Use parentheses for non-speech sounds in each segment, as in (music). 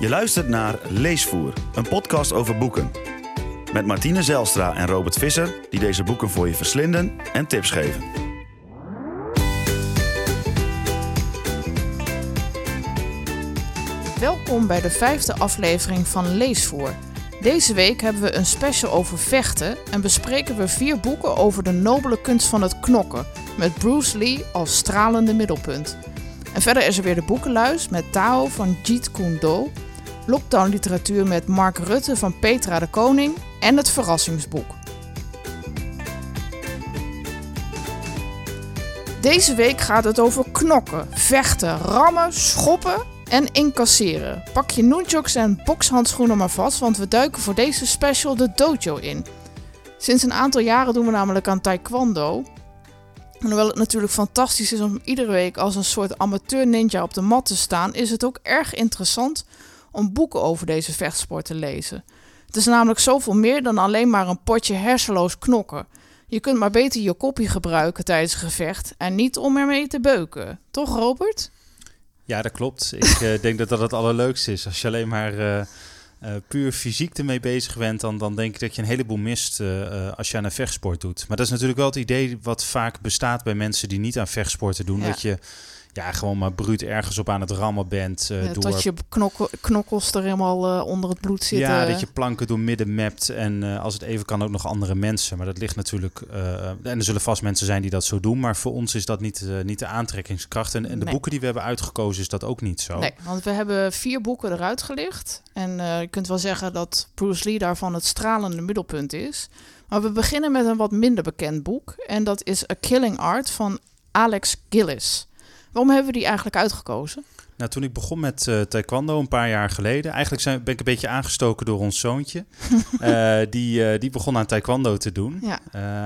Je luistert naar Leesvoer, een podcast over boeken. Met Martine Zelstra en Robert Visser, die deze boeken voor je verslinden en tips geven. Welkom bij de vijfde aflevering van Leesvoer. Deze week hebben we een special over vechten en bespreken we vier boeken over de nobele kunst van het knokken, met Bruce Lee als stralende middelpunt. En verder is er weer de boekenluis met Tao van Jeet Kune Do, lockdown literatuur met Mark Rutte van Petra de Koning en het verrassingsboek. Deze week gaat het over knokken, vechten, rammen, schoppen en incasseren. Pak je nunchucks en bokshandschoenen maar vast, want we duiken voor deze special de dojo in. Sinds een aantal jaren doen we namelijk aan taekwondo. En hoewel het natuurlijk fantastisch is om iedere week als een soort amateur ninja op de mat te staan, is het ook erg interessant om boeken over deze vechtsport te lezen. Het is namelijk zoveel meer dan alleen maar een potje hersenloos knokken. Je kunt maar beter je kopje gebruiken tijdens een gevecht en niet om ermee te beuken. Toch, Robert? Ja, dat klopt. Ik uh, (laughs) denk dat dat het allerleukste is. Als je alleen maar uh, uh, puur fysiek ermee bezig bent, dan, dan denk ik dat je een heleboel mist als je aan een vechtsport doet. Maar dat is natuurlijk wel het idee wat vaak bestaat bij mensen die niet aan vechtsporten doen. Ja. Dat je ja, gewoon maar bruut ergens op aan het rammen bent. Uh, ja, door... Dat je knokkel, knokkels er helemaal uh, onder het bloed zitten. Ja, dat je planken door midden mapt. En uh, als het even kan ook nog andere mensen. Maar dat ligt natuurlijk... en er zullen vast mensen zijn die dat zo doen. Maar voor ons is dat niet, niet de aantrekkingskracht. En, en de nee. boeken die we hebben uitgekozen is dat ook niet zo. Nee, want we hebben vier boeken eruit gelicht. En je kunt wel zeggen dat Bruce Lee daarvan het stralende middelpunt is. Maar we beginnen met een wat minder bekend boek. En dat is A Killing Art van Alex Gillis. Waarom hebben we die eigenlijk uitgekozen? Nou, toen ik begon met uh, taekwondo een paar jaar geleden, eigenlijk zijn, ben ik een beetje aangestoken door ons zoontje. uh, (laughs) die, uh, die begon aan taekwondo te doen. Ja.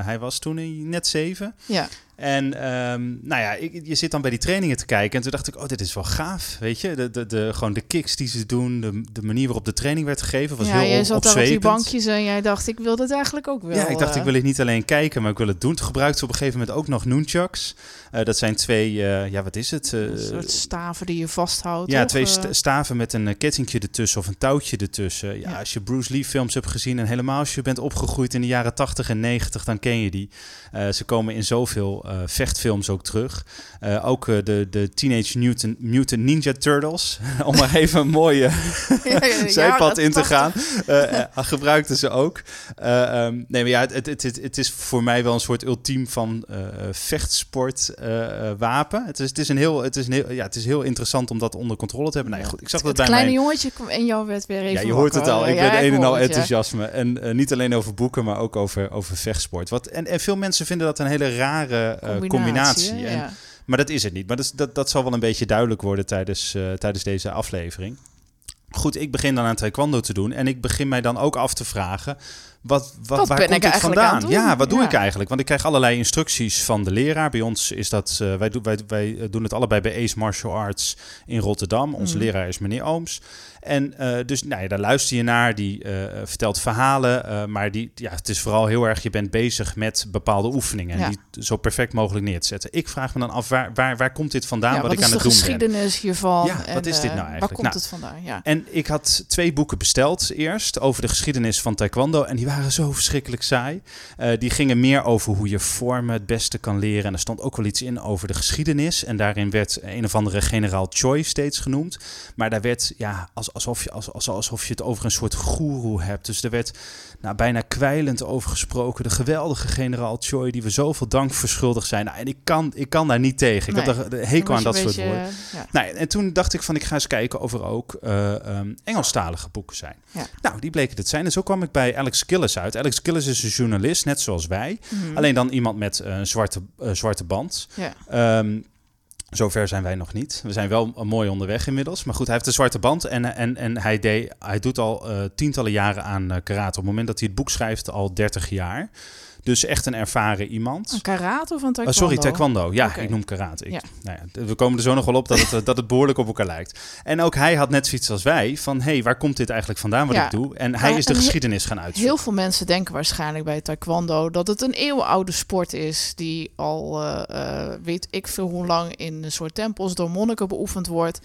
hij was toen net zeven. Ja. En um, nou ja, ik, je zit dan bij die trainingen te kijken. En toen dacht ik, oh, dit is wel gaaf. Weet je, de, de, de, gewoon de kicks die ze doen, de, de manier waarop de training werd gegeven, was ja, heel jij zat daar op die bankjes en jij dacht, ik wil dat eigenlijk ook wel. Ja, ik dacht, ik wil het niet alleen kijken, maar ik wil het doen. Toen gebruikte ze op een gegeven moment ook nog nunchucks. Uh, dat zijn twee, uh, ja, wat is het? Uh, een soort staven die je vasthoudt. Ja, toch? twee st staven met een kettingje ertussen of een touwtje ertussen. Ja, ja, als je Bruce Lee films hebt gezien en helemaal als je bent opgegroeid in de jaren 80 en 90, dan ken je die. ze komen in zoveel vechtfilms ook terug. Uh, ook uh, de, de Teenage Mutant, Mutant Ninja Turtles, (laughs) om maar even een mooie (laughs) ja, ja, (laughs) zijpad in te gaan, gebruikten ze ook. Um, nee, maar ja, het, het, het, het, is voor mij wel een soort ultiem van vechtsport wapen. Het is, het, is een heel, het, is een heel, ja, het is heel interessant om dat onder controle te hebben. Nee, goed, ik zag dat bij kleine mijn... jongetje in jou werd weer even Ja, je hoort wakker. het al. Ik ja, ben een en al enthousiasme. En niet alleen over boeken, maar ook over, over vechtsport. Wat, en, en veel mensen vinden dat een hele rare combinatie. combinatie. En, ja. Maar dat is het niet. Maar dat, dat, dat zal wel een beetje duidelijk worden tijdens, uh, tijdens deze aflevering. Goed, ik begin dan aan taekwondo te doen. En ik begin mij dan ook af te vragen... Wat, wat, wat waar komt ik dit vandaan? Ja, wat doe ja. ik eigenlijk? Want ik krijg allerlei instructies van de leraar. Bij ons is dat... Uh, wij, doen, wij, wij doen het allebei bij Ace Martial Arts in Rotterdam. Onze mm. leraar is meneer Ooms. En uh, dus nou ja, daar luister je naar, die uh, vertelt verhalen, uh, maar die, ja, het is vooral heel erg, je bent bezig met bepaalde oefeningen ja. en die zo perfect mogelijk neer te zetten. Ik vraag me dan af, waar, waar, waar komt dit vandaan, ja, wat, wat ik aan het doen ben? de geschiedenis hiervan? Ja, en, wat is dit nou eigenlijk? Waar komt nou, het vandaan? Ja. En ik had twee boeken besteld eerst over de geschiedenis van taekwondo en die waren zo verschrikkelijk saai. die gingen meer over hoe je vormen het beste kan leren en er stond ook wel iets in over de geschiedenis en daarin werd een of andere generaal Choi steeds genoemd, maar daar werd, ja, als, alsof je, als, als alsof je het over een soort goeroe hebt. Dus er werd nou, bijna kwijlend over gesproken. De geweldige generaal Choi, die we zoveel dank verschuldigd zijn. Nou, en ik kan, ik kan daar niet tegen. Ik heb er hekel aan dat soort woorden. Ja. Nou, en toen dacht ik van, ik ga eens kijken of er ook uh, um, Engelstalige boeken zijn. Ja. Nou, die bleken het zijn. En zo kwam ik bij Alex Gillis uit. Alex Gillis is een journalist, net zoals wij. Mhm. Alleen dan iemand met een uh, zwarte, uh, zwarte band. Ja. Um, Zover zijn wij nog niet. We zijn wel mooi onderweg inmiddels. Maar goed, hij heeft een zwarte band en, en, en hij, deed, hij doet al uh, tientallen jaren aan uh, karate. Op het moment dat hij het boek schrijft, al 30 jaar. Dus echt een ervaren iemand. Een karate of een taekwondo? Oh, sorry, taekwondo. Ja, okay. ik noem karate. Ik, Ja. nou ja, we komen er zo nog wel op dat het, eh, dat het behoorlijk op elkaar lijkt. En ook hij had net zoiets als wij van... hé, hey, waar komt dit eigenlijk vandaan wat Ja. ik doe? En hij is de geschiedenis gaan uitzoeken. Heel veel mensen denken waarschijnlijk bij taekwondo dat het een eeuwenoude sport is die al eh, eh, weet ik veel hoe lang in een soort tempels door monniken beoefend wordt.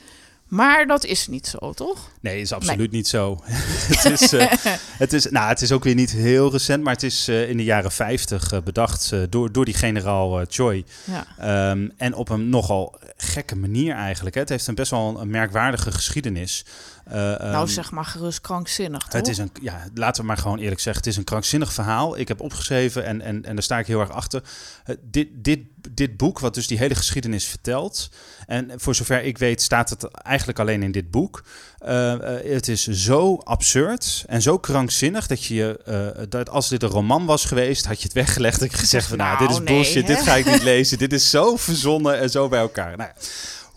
Maar dat is niet zo, toch? Nee, is absoluut niet zo. (laughs) het, is, uh, (laughs) het, is, nou, het is ook weer niet heel recent, maar het is uh, in de jaren 50 uh, bedacht door, door die generaal Choi. Ja. Um, en op een nogal gekke manier eigenlijk. Hè. Het heeft een best wel een merkwaardige geschiedenis. nou, um, zeg maar gerust krankzinnig, toch? Het is een, ja, laten we maar gewoon eerlijk zeggen, het is een krankzinnig verhaal. Ik heb opgeschreven en, en, en daar sta ik heel erg achter. dit, dit, dit boek, wat dus die hele geschiedenis vertelt... en voor zover ik weet staat het eigenlijk alleen in dit boek. Uh, uh, het is zo absurd en zo krankzinnig dat je, uh, dat als dit een roman was geweest, had je het weggelegd en gezegd van, nou, dit is bullshit, nee, dit ga ik niet lezen, dit is zo verzonnen en zo bij elkaar. Nou,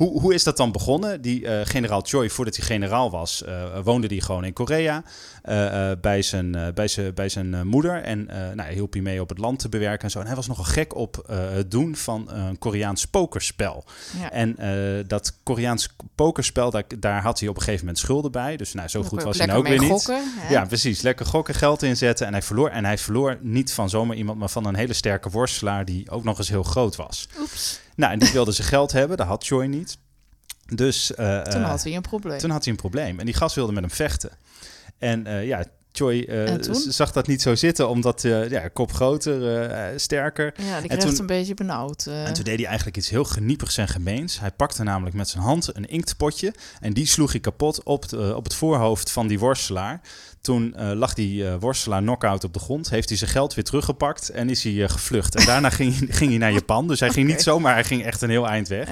hoe, hoe is dat dan begonnen? Die uh, generaal Choi, voordat hij generaal was, uh, woonde hij gewoon in Korea uh, bij zijn, bij zijn, bij zijn moeder. En nou, hij hielp hij mee op het land te bewerken en zo. En hij was nogal gek op het doen van een Koreaans pokerspel. Ja. En dat Koreaans pokerspel, daar, daar had hij op een gegeven moment schulden bij. Dus nou, zo goed was hij nou ook weer gokken, niet. Hè? Ja, precies. Lekker gokken, geld inzetten. En hij verloor. En hij verloor niet van zomaar iemand, maar van een hele sterke worstelaar die ook nog eens heel groot was. Oeps. Nou, en die wilde zijn geld hebben. Dat had Choi niet. Dus, uh, toen had hij een probleem. Toen had hij een probleem. En die gast wilde met hem vechten. En uh, ja, Choi uh, zag dat niet zo zitten, omdat uh, ja, kop groter, uh, sterker. Ja, die kreeg het een beetje benauwd. En toen deed hij eigenlijk iets heel geniepigs en gemeens. Hij pakte namelijk met zijn hand een inktpotje en die sloeg hij kapot op, het, op het voorhoofd van die worstelaar. Toen lag die worstelaar knock-out op de grond. Heeft hij zijn geld weer teruggepakt en is hij gevlucht. En daarna (laughs) ging, ging hij naar Japan. Dus hij okay. ging niet zomaar, hij ging echt een heel eind weg.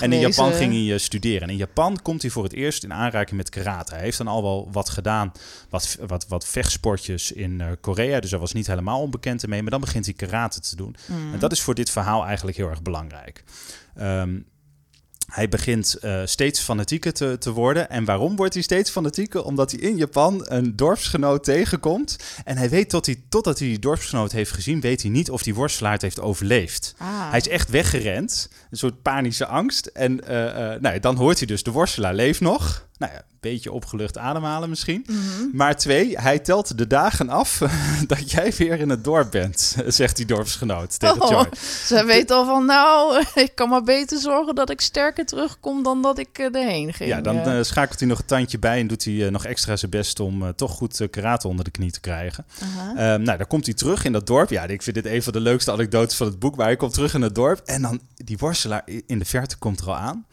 En in Japan ging hij studeren. En in Japan komt hij voor het eerst in aanraking met karate. Hij heeft dan al wel wat gedaan, wat, wat, wat vechtsportjes in Korea. Dus hij was niet helemaal onbekend ermee. Maar dan begint hij karate te doen. Mm. En dat is voor dit verhaal eigenlijk heel erg belangrijk. Um, hij begint uh, steeds fanatieker te, te worden. En waarom wordt hij steeds fanatieker? Omdat hij in Japan een dorpsgenoot tegenkomt. En hij weet tot hij, totdat hij die dorpsgenoot heeft gezien, weet hij niet of die worstelaar heeft overleefd. Ah. Hij is echt weggerend. Een soort panische angst. En uh, uh, nou, dan hoort hij dus, de worstelaar leeft nog. Nou ja, een beetje opgelucht ademhalen misschien. Mm -hmm. Maar twee, hij telt de dagen af (laughs) dat jij weer in het dorp bent, (laughs) zegt die dorpsgenoot tegen oh, Joy. Ze weet al van, nou, (laughs) ik kan maar beter zorgen dat ik sterker terugkom dan dat ik uh, erheen ging. Ja, dan uh, schakelt hij nog een tandje bij en doet hij uh, nog extra zijn best om uh, toch goed karate onder de knie te krijgen. -huh. Um, nou, dan komt hij terug in dat dorp. Ja, ik vind dit een van de leukste anekdotes van het boek, maar hij komt terug in het dorp en dan die worstelaar in de verte komt er al aan.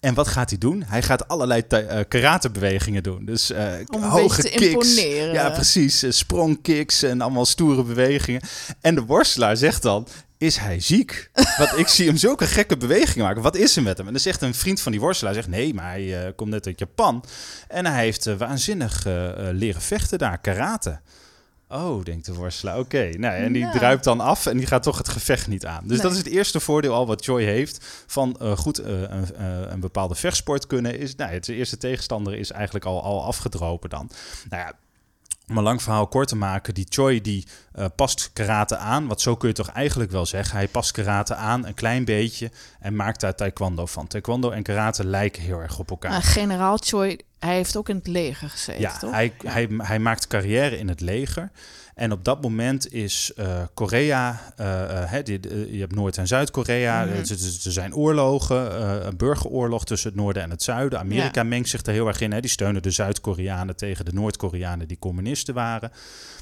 En wat gaat hij doen? Hij gaat allerlei karatebewegingen doen. Dus uh, Om hoge te kicks. Imponeren. Ja, precies. Uh, sprongkicks en allemaal stoere bewegingen. En de worstelaar zegt dan... Is hij ziek? (laughs) Want ik zie hem zulke gekke bewegingen maken. Wat is er met hem? En dan zegt een vriend van die worstelaar... Zegt, nee, maar hij uh, komt net uit Japan. En hij heeft waanzinnig leren vechten daar. Karate. Oh, denkt de worstelaar. Oké, okay. nou, en die ja. druipt dan af en die gaat toch het gevecht niet aan. Dus nee. dat is het eerste voordeel al wat Joy heeft van uh, goed uh, uh, een bepaalde vechtsport kunnen. Is, nou, het eerste tegenstander is eigenlijk al, al afgedropen dan. Nou ja, om een lang verhaal kort te maken, die Choi die uh, past karate aan. Wat zo kun je toch eigenlijk wel zeggen. Hij past karate aan een klein beetje en maakt daar taekwondo van. Taekwondo en karate lijken heel erg op elkaar. Maar generaal Choi, hij heeft ook in het leger gezeten, ja, toch? Hij, ja, hij, hij maakt carrière in het leger. En op dat moment is uh, Korea, uh, uh, die, je hebt Noord- en Zuid-Korea, mm -hmm. er, er, zijn oorlogen, een burgeroorlog tussen het noorden en het zuiden. Amerika ja. mengt zich er heel erg in. Die steunen de Zuid-Koreanen tegen de Noord-Koreanen die communisten waren.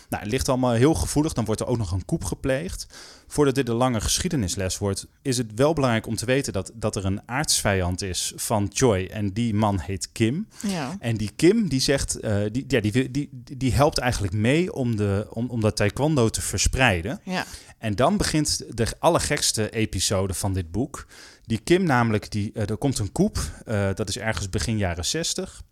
Nou, het ligt allemaal heel gevoelig. Dan wordt er ook nog een koep gepleegd. Voordat dit een lange geschiedenisles wordt, is het wel belangrijk om te weten dat, dat er een aardsvijand is van Choi. En die man heet Kim. Ja. En die Kim, die zegt, uh, die, ja, die, die, die helpt eigenlijk mee om, de, om, om dat taekwondo te verspreiden. Ja. En dan begint de allergekste episode van dit boek. Die Kim namelijk, die, uh, er komt een koep. Uh, dat is ergens begin jaren 60.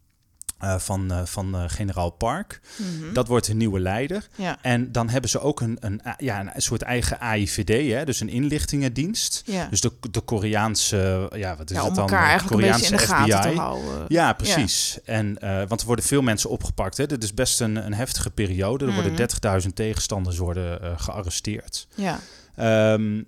Uh, van, uh, van uh, generaal Park. Mm -hmm. Dat wordt een nieuwe leider. Ja. En dan hebben ze ook een, een, ja, een soort eigen AIVD, hè? dus een inlichtingendienst. Ja. Dus de, de Koreaanse, ja, wat is ja, om dan? Koreaanse in de FBI. Ja, precies. En, want er worden veel mensen opgepakt. Hè? Dit is best een, een heftige periode. Er mm -hmm. worden 30.000 tegenstanders worden gearresteerd. Ja. Um,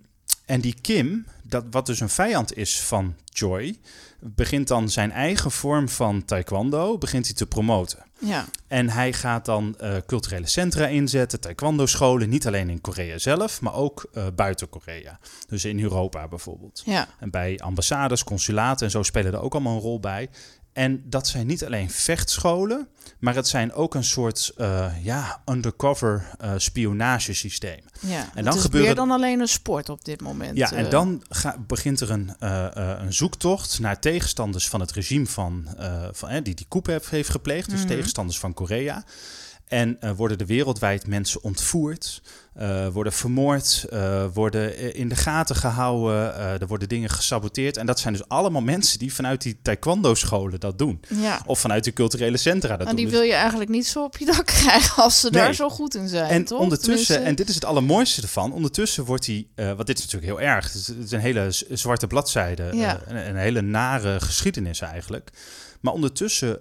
en die Kim, dat, wat dus een vijand is van Joy, begint dan zijn eigen vorm van taekwondo begint hij te promoten. Ja. En hij gaat dan uh, culturele centra inzetten, taekwondo-scholen, niet alleen in Korea zelf, maar ook uh, buiten Korea. Dus in Europa bijvoorbeeld. Ja. En bij ambassades, consulaten en zo spelen er ook allemaal een rol bij. En dat zijn niet alleen vechtscholen, maar het zijn ook een soort uh, ja, undercover uh, spionagesysteem. Ja, en dan het is gebeuren... meer dan alleen een sport op dit moment. Ja, en dan ga, begint er een, een zoektocht naar tegenstanders van het regime van, van die die coup heeft gepleegd, dus mm -hmm. tegenstanders van Korea. En uh, worden er wereldwijd mensen ontvoerd, uh, worden vermoord, uh, worden in de gaten gehouden, er worden dingen gesaboteerd. En dat zijn dus allemaal mensen die vanuit die taekwondo-scholen dat doen. Ja. Of vanuit de culturele centra dat en doen. die wil je eigenlijk niet zo op je dak (laughs) krijgen als ze nee. daar zo goed in zijn. En toch? ondertussen, Tenminste... en dit is het allermooiste ervan, ondertussen wordt hij, wat dit is natuurlijk heel erg, het is een hele zwarte bladzijde, Ja. een, een hele nare geschiedenis eigenlijk. Maar ondertussen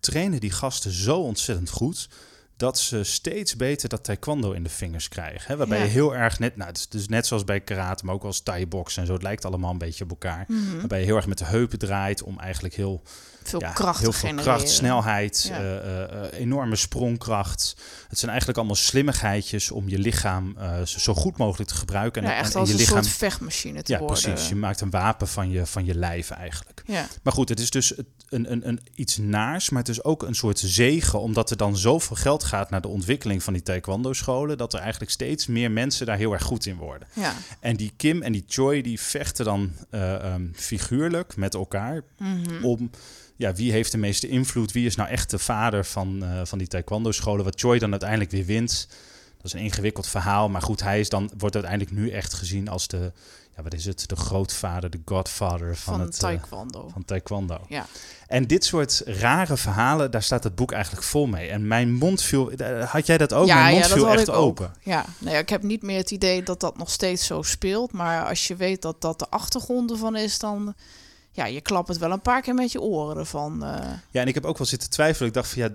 trainen die gasten zo ontzettend goed dat ze steeds beter dat taekwondo in de vingers krijgen. Hè? Waarbij Ja. je heel erg net, nou, dus net zoals bij karate, maar ook als thai-box en zo. Het lijkt allemaal een beetje op elkaar. Mhm. Waarbij je heel erg met de heupen draait om eigenlijk heel, veel ja, kracht heel veel genereren. kracht, snelheid, Ja. eh, eh, eh, enorme sprongkracht. Het zijn eigenlijk allemaal slimmigheidjes om je lichaam zo goed mogelijk te gebruiken. Ja, en, echt en als je een lichaam. soort vechtmachine te ja, worden. precies. Je maakt een wapen van je, van je lijf eigenlijk. Ja. Maar goed, het is dus een, een, een, iets naars, maar het is ook een soort zegen, omdat er dan zoveel geld gaat naar de ontwikkeling van die taekwondo-scholen, dat er eigenlijk steeds meer mensen daar heel erg goed in worden. Ja. En die Kim en die Choi, die vechten dan eh, ehm, figuurlijk met elkaar Mhm. om... Ja, wie heeft de meeste invloed? Wie is nou echt de vader van, eh, van die taekwondo-scholen? Wat Choi dan uiteindelijk weer wint. Dat is een ingewikkeld verhaal. Maar goed, hij is dan, wordt uiteindelijk nu echt gezien als de... Ja, wat is het? De grootvader, de godfather van, Van, het... eh, taekwondo. van taekwondo. Ja. En dit soort rare verhalen, daar staat het boek eigenlijk vol mee. En mijn mond viel... eh, Had jij dat ook? ja, mijn mond ja, dat viel echt open. ook. Ja, nou ja, ik heb niet meer het idee dat dat nog steeds zo speelt. Maar als je weet dat dat de achtergrond ervan is, dan... Ja, je klapt het wel een paar keer met je oren ervan. eh, Ja, en ik heb ook wel zitten twijfelen. Ik dacht van ja,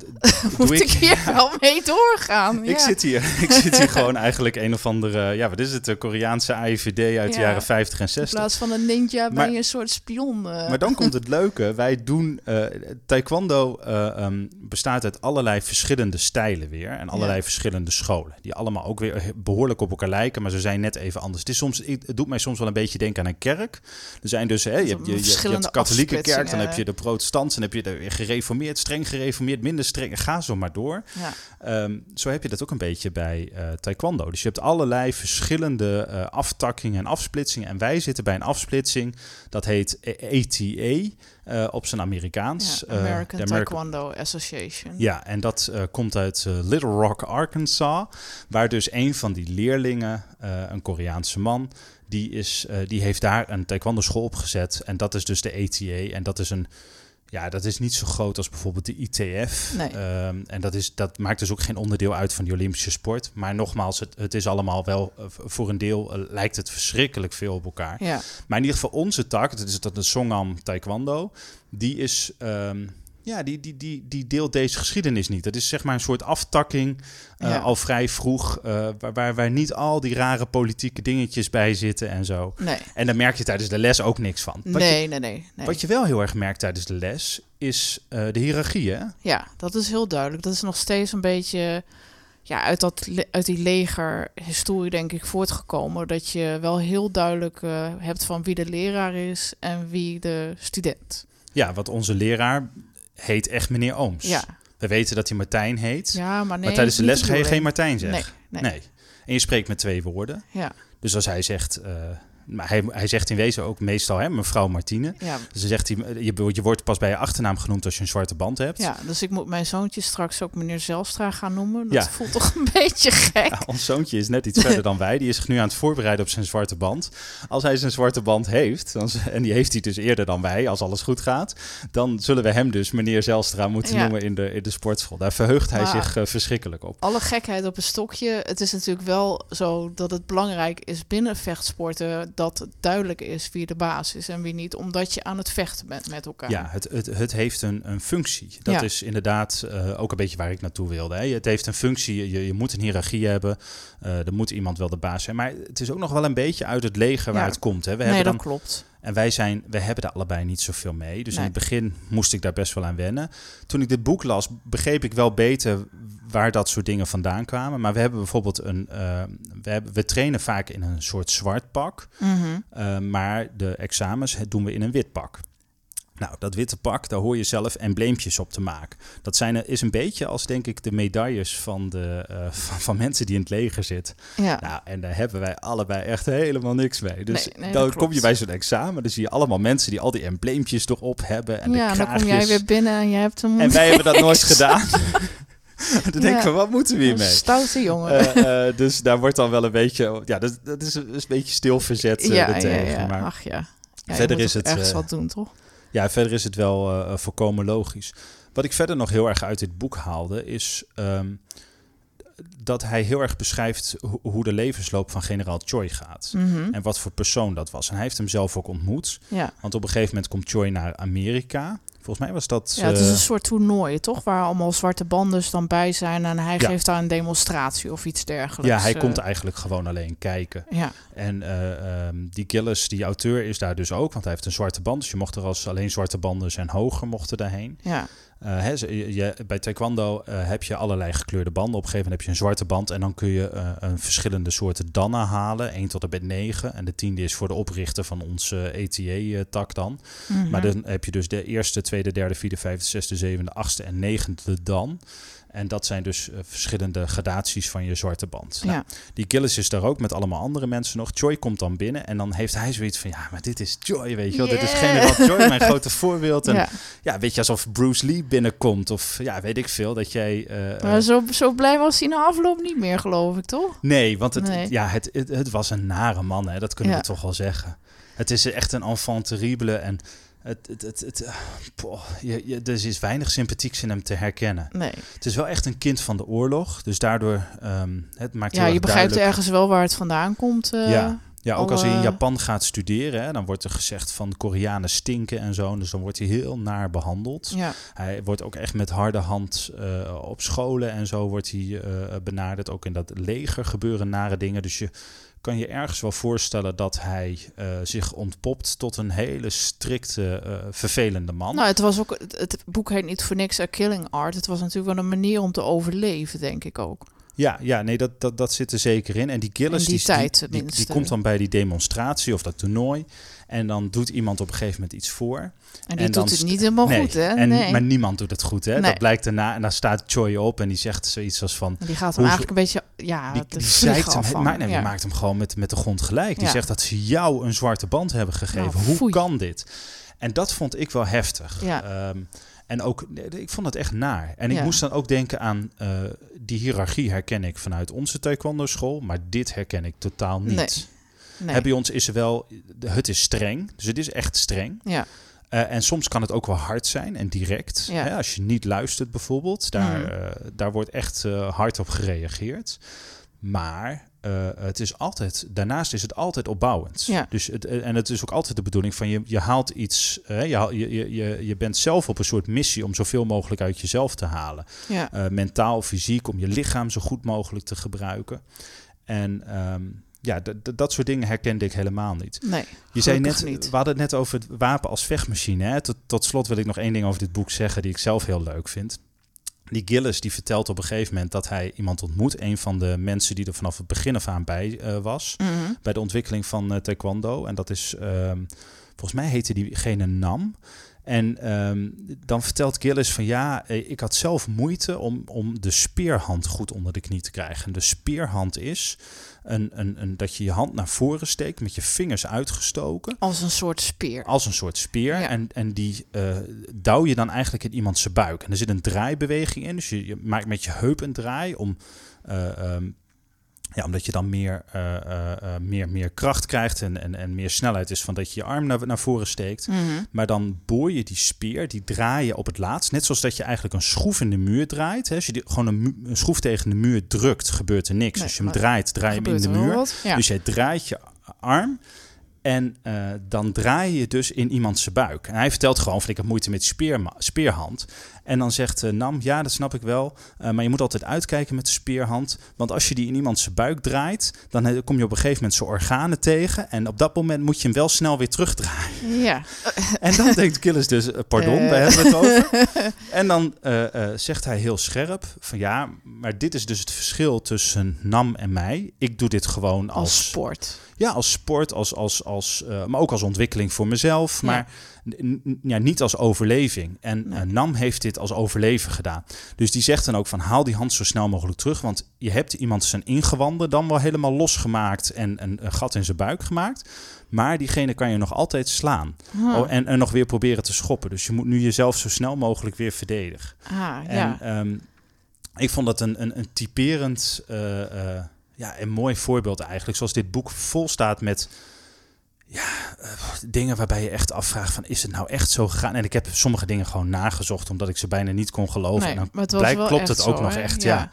moet (laughs) doe ik hier (laughs) wel mee doorgaan? Ik, ja. zit hier, (laughs) ik zit hier gewoon eigenlijk een of andere, ja, wat is het, de Koreaanse AIVD uit de Ja. jaren 50 en In 60. plaats van een ninja ben je een soort spion. eh. Maar dan komt het leuke. Wij doen. eh, taekwondo eh, ehm, bestaat uit allerlei verschillende stijlen weer. En allerlei verschillende scholen. Die allemaal ook weer behoorlijk op elkaar lijken. Maar ze zijn net even anders. Het, is soms, het doet mij soms wel een beetje denken aan een kerk. Er zijn dus. Hè, je, hebt, je, je, de katholieke kerk. Dan heb je de protestants. Dan heb je de gereformeerd, streng gereformeerd, minder streng. Ga zo maar door. ja. Ehm, zo heb je dat ook een beetje bij eh, taekwondo. Dus je hebt allerlei verschillende eh, aftakkingen en afsplitsingen. En wij zitten bij een afsplitsing, dat heet ATA eh, op zijn Amerikaans. Ja, American Taekwondo Association. Ja, en dat komt uit Little Rock, Arkansas. Waar dus een van die leerlingen, een Koreaanse man... Die, is, eh, die heeft daar een taekwondo school opgezet. En dat is dus de ATA. En dat is een... Ja, dat is niet zo groot als bijvoorbeeld de ITF. Nee. Ehm, en dat, is, dat maakt dus ook geen onderdeel uit van die Olympische sport. Maar nogmaals, het, het is allemaal wel... eh, voor een deel eh, lijkt het verschrikkelijk veel op elkaar. Ja. Maar in ieder geval onze tak, dat is dat de Songam Taekwondo, die is... ehm, ja, die, die, die, die deelt deze geschiedenis niet. Dat is zeg maar een soort aftakking, eh, Ja. al vrij vroeg, eh, waar, waar, waar niet al die rare politieke dingetjes bij zitten en zo. Nee. En daar merk je tijdens de les ook niks van. Wat, Nee, nee, nee. nee. je, wat je wel heel erg merkt tijdens de les, is eh, de hiërarchie, hè? Ja, dat is heel duidelijk. Dat is nog steeds een beetje ja, uit, dat, uit die legerhistorie, denk ik, voortgekomen. Dat je wel heel duidelijk hebt van wie de leraar is en wie de student. Ja, wat onze leraar heet echt meneer Ooms. Ja, We weten dat hij Martijn heet, ja maar nee. maar tijdens de les ga je geen. Martijn zeggen. Nee, nee. nee. En je spreekt met twee woorden. Ja, Dus als hij zegt, eh, maar hij, hij zegt in wezen ook meestal, hè, mevrouw Martine. ja, Dus dan zegt hij, je, je wordt pas bij je achternaam genoemd als je een zwarte band hebt. ja, dus ik moet mijn zoontje straks ook meneer Zelstra gaan noemen. Dat Ja. voelt toch een (laughs) beetje gek. Ja, ons zoontje is net iets verder dan wij. Die is zich nu aan het voorbereiden op zijn zwarte band. Als hij zijn zwarte band heeft, dan, en die heeft hij dus eerder dan wij, als alles goed gaat, dan zullen we hem dus meneer Zelstra moeten noemen in de, in de sportschool. Daar verheugt hij Maar- zich eh, verschrikkelijk op. Alle gekheid op een stokje. Het is natuurlijk wel zo dat het belangrijk is binnen vechtsporten dat het duidelijk is wie de baas is en wie niet, omdat je aan het vechten bent met elkaar. Ja, het, het, het heeft een, een functie. Dat Ja. is inderdaad eh, ook een beetje waar ik naartoe wilde. Hè. Het heeft een functie, je, je moet een hiërarchie hebben. eh, er moet iemand wel de baas zijn. Maar het is ook nog wel een beetje uit het leger waar Ja. het komt. Hè. We nee, hebben dat dan, klopt. En wij, zijn, we hebben daar allebei niet zoveel mee. Dus Nee. in het begin moest ik daar best wel aan wennen. Toen ik dit boek las, begreep ik wel beter waar dat soort dingen vandaan kwamen. Maar we hebben bijvoorbeeld een... eh, we, hebben, we trainen vaak in een soort zwart pak. Mhm. Uh, maar de examens doen we in een wit pak. Nou, dat witte pak, daar hoor je zelf embleempjes op te maken. Dat zijn, is een beetje als, denk ik, de medailles van, de, uh, (laughs) van, van, mensen die in het leger zitten. Ja. Nou, en daar hebben wij allebei echt helemaal niks mee. Dus Nee, nee, dan kom je bij zo'n examen, dan zie je allemaal mensen die al die embleempjes erop hebben. En ja, de dan kom jij weer binnen en jij hebt hem. En wij hebben dat nooit gedaan. (laughs) dan denk ik van, wat moeten we hiermee? Stoute jongen. Eh, eh, dus daar wordt dan wel een beetje, ja, dat, dat is, een, is een beetje stil verzet eh, ja, ja. Maar Ach ja. ja verder is het, ergens eh, wat doen, toch? Ja, verder is het wel eh, volkomen logisch. Wat ik verder nog heel erg uit dit boek haalde, is ehm, dat hij heel erg beschrijft ho- hoe de levensloop van generaal Choi gaat. Mhm. En wat voor persoon dat was. En hij heeft hem zelf ook ontmoet. Ja. Want op een gegeven moment komt Choi naar Amerika. Volgens mij was dat... ja, het is eh, een soort toernooi, toch? Waar allemaal zwarte banden dan bij zijn en hij Ja. geeft daar een demonstratie of iets dergelijks. ja, hij eh. komt eigenlijk gewoon alleen kijken. Ja, En eh, ehm, die Gillis, die auteur, is daar dus ook. Want hij heeft een zwarte band. Dus je mocht er als alleen zwarte banden zijn hoger mochten daarheen. ja, hè, ze- je, je- bij taekwondo eh, heb je allerlei gekleurde banden. Op een gegeven moment heb je een zwarte band en dan kun je eh, een verschillende soorten dannen halen. 1 tot en met 9. En de tiende is voor de oprichter van onze ETA-tak dan. Mhm. Maar dan heb je dus de eerste, tweede, derde, vierde, vijfde, zesde, zevende, achtste en negende dan. En dat zijn dus eh, verschillende gradaties van je zwarte band. Nou, ja. die Gillis is daar ook met allemaal andere mensen nog. Joy komt dan binnen en dan heeft hij zoiets van... ja, maar dit is Joy, weet je wel. Dit is generaal Joy, mijn grote (laughs) voorbeeld. En ja. ja, weet je, alsof Bruce Lee binnenkomt of ja, weet ik veel, dat jij... eh, Maar eh, zo, zo blij was hij na afloop niet meer, geloof ik, toch? nee, want het, Nee. Ja, het, het, het was een nare man, hè, dat kunnen Ja. we toch wel zeggen. Het is echt een enfant terrible en het, het, het, het, eh, poh, je, je, er is weinig sympathieks in hem te herkennen. Nee. Het is wel echt een kind van de oorlog, dus daardoor ehm, het maakt Ja, je begrijpt duidelijk- ergens wel waar het vandaan komt. eh. Ja. Ja, ook als hij in Japan gaat studeren, hè, dan wordt er gezegd van Koreanen stinken en zo. Dus dan wordt hij heel naar behandeld. Ja, Hij wordt ook echt met harde hand eh, op scholen en zo wordt hij eh, benaderd. Ook in dat leger gebeuren nare dingen. Dus je kan je ergens wel voorstellen dat hij eh, zich ontpopt tot een hele strikte, eh, vervelende man. nou, het was ook. Het, het boek heet niet voor niks A Killing Art. Het was natuurlijk wel een manier om te overleven, denk ik ook. Ja, ja nee, dat, dat, dat zit er zeker in. En die Gillis, In die die, tijd die, die, komt dan bij die demonstratie of dat toernooi. En dan doet iemand op een gegeven moment iets voor. En die En doet het niet helemaal nee, goed, hè? En, nee. Maar niemand doet het goed, hè? Nee. Dat blijkt daarna. En daar staat Choi op en die zegt zoiets als van... En die gaat hem eigenlijk een beetje. Ja, Die, die zeikt hem, maar, nee, die maakt hem gewoon met, met de grond gelijk. Die Ja. zegt dat ze jou een zwarte band hebben gegeven. Nou, Hoe kan dit? En dat vond ik wel heftig. Ja. Ehm, en ook, ik vond het echt naar. En ik Ja. moest dan ook denken aan eh, die hiërarchie herken ik vanuit onze taekwondo school, maar dit herken ik totaal niet. Nee. Hè, bij ons is er wel, het is streng, dus het is echt streng. Ja, Eh, en soms kan het ook wel hard zijn en direct. Ja. Hè, als je niet luistert bijvoorbeeld, daar, Mm. eh, daar wordt echt eh, hard op gereageerd. Maar het is altijd, daarnaast is het altijd opbouwend. Ja. Dus het, en het is ook altijd de bedoeling van je, je haalt iets, eh, je, je, je, je, je bent zelf op een soort missie om zoveel mogelijk uit jezelf te halen. ja. Mentaal, fysiek, om je lichaam zo goed mogelijk te gebruiken. En ehm, ja, dat soort dingen herkende ik helemaal niet. Nee. Je zei net, niet. we hadden het net over het wapen als vechtmachine. Hè? Tot, tot slot wil ik nog één ding over dit boek zeggen die ik zelf heel leuk vind. Die Gillis die vertelt op een gegeven moment dat hij iemand ontmoet. Een van de mensen die er vanaf het begin af aan bij eh, was. Mhm. Bij de ontwikkeling van eh, taekwondo. En dat is, ehm, volgens mij heette diegene Nam. En ehm, dan vertelt Gillis van ja, eh, ik had zelf moeite om, om de speerhand goed onder de knie te krijgen. En de speerhand is een, een, een, dat je je hand naar voren steekt met je vingers uitgestoken. Als een soort speer. Als een soort speer. Ja. En, en die eh douw je dan eigenlijk in iemand zijn buik. En er zit een draaibeweging in. Dus je, je maakt met je heup een draai om. eh, ehm, ja, omdat je dan meer, eh, eh, eh, meer, meer kracht krijgt en, en, en meer snelheid is van dat je je arm naar, naar voren steekt. Mhm. Maar dan boor je die speer, die draai je op het laatst. Net zoals dat je eigenlijk een schroef in de muur draait. Hè. Als je die, gewoon een, schroef tegen de muur drukt, gebeurt er niks. Nee, Als je hem draait, draai je hem in de muur. Ja. Dus jij draait je arm en eh, dan draai je dus in iemand zijn buik. En hij vertelt gewoon van ik heb moeite met die speerma- speerhand. En dan zegt eh, Nam, ja dat snap ik wel, eh, maar je moet altijd uitkijken met de speerhand. Want als je die in iemand zijn buik draait, dan kom je op een gegeven moment zijn organen tegen. En op dat moment moet je hem wel snel weer terugdraaien. ja. (laughs) En dan denkt Gillis dus, pardon, daar hebben we het over. (laughs) En dan zegt hij heel scherp van ja, maar dit is dus het verschil tussen Nam en mij. Ik doe dit gewoon Als als, sport. Ja, als sport, als, als, als, uh, maar ook als ontwikkeling voor mezelf, maar ja, niet als overleving. En nee. Nam heeft dit als overleven gedaan. Dus die zegt dan ook van haal die hand zo snel mogelijk terug, want je hebt iemand zijn ingewanden dan wel helemaal losgemaakt en een, een gat in zijn buik gemaakt. Maar diegene kan je nog altijd slaan. Oh, en, en nog weer proberen te schoppen. Dus je moet nu jezelf zo snel mogelijk weer verdedigen. Ah, en, ja. Ehm, ik vond dat een, een, een typerend uh, ja, een mooi voorbeeld eigenlijk. Zoals dit boek vol staat met ja, uh, dingen waarbij je echt afvraagt van is het nou echt zo gegaan? En ik heb sommige dingen gewoon nagezocht omdat ik ze bijna niet kon geloven. Nee, en dan blijkt klopt het ook zo, nog echt, ja. ja.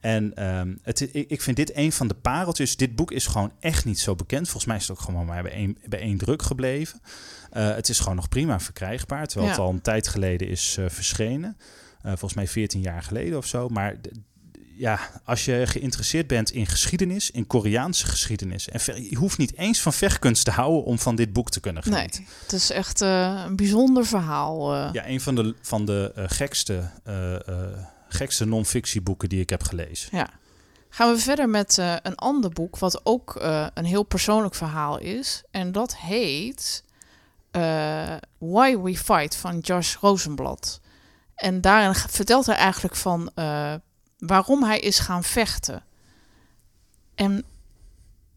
En um, het, ik, vind dit een van de pareltjes. Dit boek is gewoon echt niet zo bekend. Volgens mij is het ook gewoon maar bij één, bij één druk gebleven. Uh, het is gewoon nog prima verkrijgbaar. Terwijl Ja. het al een tijd geleden is uh, verschenen. Uh, volgens mij 14 jaar geleden of zo. Maar ja, als je geïnteresseerd bent in geschiedenis, in Koreaanse geschiedenis. En ver- je hoeft niet eens van vechtkunst te houden om van dit boek te kunnen Nee, genieten. het is echt eh, een bijzonder verhaal. eh. Ja, een van de, van de uh, gekste, gekste non-fictieboeken die ik heb gelezen. Ja. Gaan we verder met een ander boek, wat ook een heel persoonlijk verhaal is. En dat heet Why We Fight van Josh Rosenblad. En daarin vertelt hij eigenlijk van waarom hij is gaan vechten. En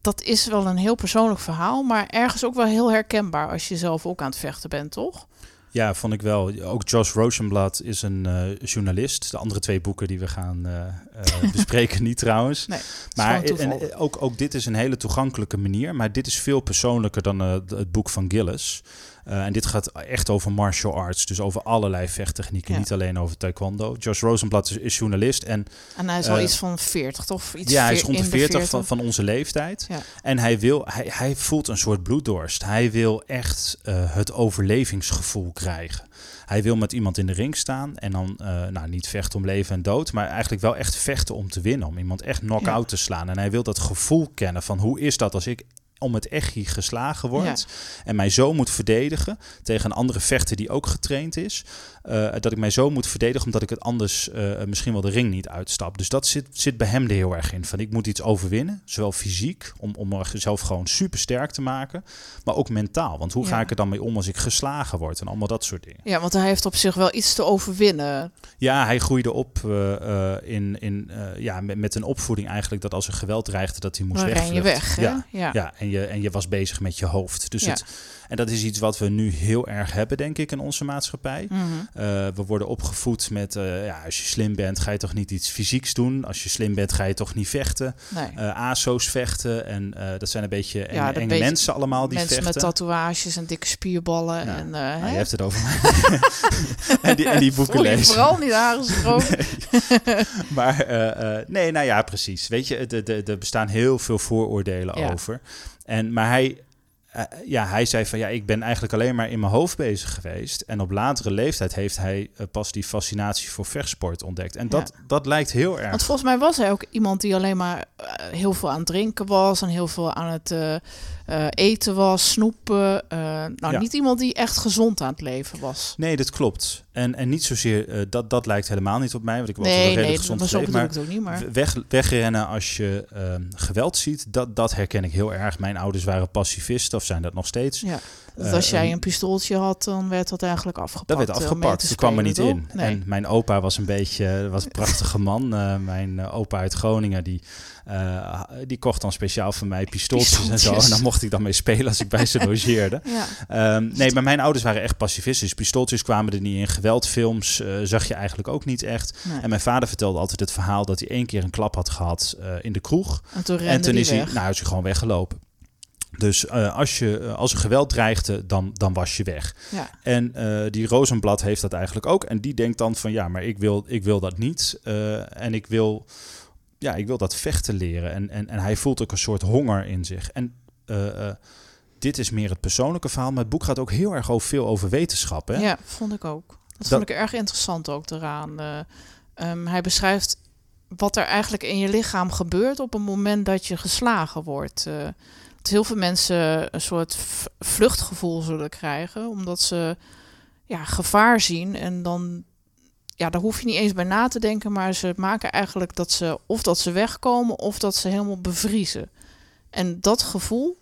dat is wel een heel persoonlijk verhaal, maar ergens ook wel heel herkenbaar als je zelf ook aan het vechten bent, toch? Ja, vond ik wel. Ook Josh Rosenblad is een uh, journalist. De andere twee boeken die we gaan uh, uh, (laughs) bespreken niet trouwens. Nee, maar en, ook, ook dit is een hele toegankelijke manier. Maar dit is veel persoonlijker dan het boek van Gillis. Uh, en dit gaat echt over martial arts, dus over allerlei vechttechnieken, ja. niet alleen over taekwondo. Josh Rosenblad is, is journalist en... En hij is al uh, iets van 40, toch? Iets ja, hij is rond de 40, 40 van, van onze leeftijd. Ja. En hij, wil, hij, hij voelt een soort bloeddorst. Hij wil echt uh, het overlevingsgevoel krijgen. Hij wil met iemand in de ring staan en dan uh, nou, niet vechten om leven en dood, maar eigenlijk wel echt vechten om te winnen, om iemand echt knock-out ja. te slaan. En hij wil dat gevoel kennen van hoe is dat als ik om het echi geslagen wordt ja. en mij zo moet verdedigen tegen een andere vechter die ook getraind is, uh, dat ik mij zo moet verdedigen omdat ik het anders uh, misschien wel de ring niet uitstap. Dus dat zit, zit bij hem er heel erg in. Van ik moet iets overwinnen, zowel fysiek om, om mezelf gewoon super sterk te maken, maar ook mentaal. Want hoe ja. ga ik er dan mee om als ik geslagen word en allemaal dat soort dingen. Ja, want hij heeft op zich wel iets te overwinnen. Ja, hij groeide op uh, in, in, ja, met, met, een opvoeding eigenlijk dat als er geweld dreigde dat hij moest wegvluchten. weg? Ja, ja. ja. en, je, en je was bezig met je hoofd. Dus Ja. het, en dat is iets wat we nu heel erg hebben, denk ik, in onze maatschappij. Mhm. Uh, we worden opgevoed met, uh, ja, als je slim bent, ga je toch niet iets fysieks doen. Als je slim bent, ga je toch niet vechten. Nee. Uh, ASO's vechten. En dat zijn een beetje enge, Ja, dat enge beetje mensen allemaal die Mensen vechten. met tatoeages en dikke spierballen. Ja. En, Nou, hè? je hebt het over mij. (laughs) en, die, en die (laughs) boeken lezen. vooral niet aangesproken. (laughs) maar uh, uh, nee, nou ja, precies. Weet je, er bestaan heel veel vooroordelen Ja. over. En, maar hij, uh, ja, hij zei van ja, ik ben eigenlijk alleen maar in mijn hoofd bezig geweest. En op latere leeftijd heeft hij uh, pas die fascinatie voor vechtsport ontdekt. En dat, Ja. dat lijkt heel erg. Want volgens mij was hij ook iemand die alleen maar uh, heel veel aan het drinken was. En heel veel aan het uh, uh, eten was, snoepen. Uh, nou, Ja. niet iemand die echt gezond aan het leven was. Nee, dat klopt. En, en niet zozeer, uh, dat, dat lijkt helemaal niet op mij, want ik was Nee, redelijk nee, gezond maar geleefd, ik het ook niet. Maar Weg, wegrennen als je ehm, geweld ziet, dat, dat herken ik heel erg. Mijn ouders waren pacifisten, of zijn dat nog steeds. ja, Eh, als jij en- een pistooltje had, dan werd dat eigenlijk afgepakt. Dat werd eh, afgepakt. Ze kwam er niet in. Nee. En mijn opa was een beetje, was een prachtige man. Mijn opa uit Groningen, die, die kocht dan speciaal voor mij pistooltjes, en zo. En dan mocht ik dan mee spelen als ik bij ze (laughs) logeerde. Ja. Um, nee, maar mijn ouders waren echt pacifistisch. Pistooltjes kwamen er niet in. Geweldfilms zag je eigenlijk ook niet echt. Nee. En mijn vader vertelde altijd het verhaal dat hij één keer een klap had gehad in de kroeg. En toen En toen is hij, nou, is hij gewoon weggelopen. Dus uh, als, je, uh, als er geweld dreigde, dan, dan was je weg. Ja. En uh, die Rozenblad heeft dat eigenlijk ook. En die denkt dan van ja, maar ik wil, ik wil dat niet. En ik wil, ja, ik wil dat vechten leren. En, en, en hij voelt ook een soort honger in zich. En dit is meer het persoonlijke verhaal. Maar het boek gaat ook heel erg over, veel over wetenschap. Hè? Ja, vond ik ook. Dat, dat vond ik erg interessant ook eraan. Um, hij beschrijft wat er eigenlijk in je lichaam gebeurt op het moment dat je geslagen wordt. Heel veel mensen een soort vluchtgevoel zullen krijgen, omdat ze ja, gevaar zien en dan ja, daar hoef je niet eens bij na te denken, maar ze maken eigenlijk dat ze of dat ze wegkomen of dat ze helemaal bevriezen. En dat gevoel,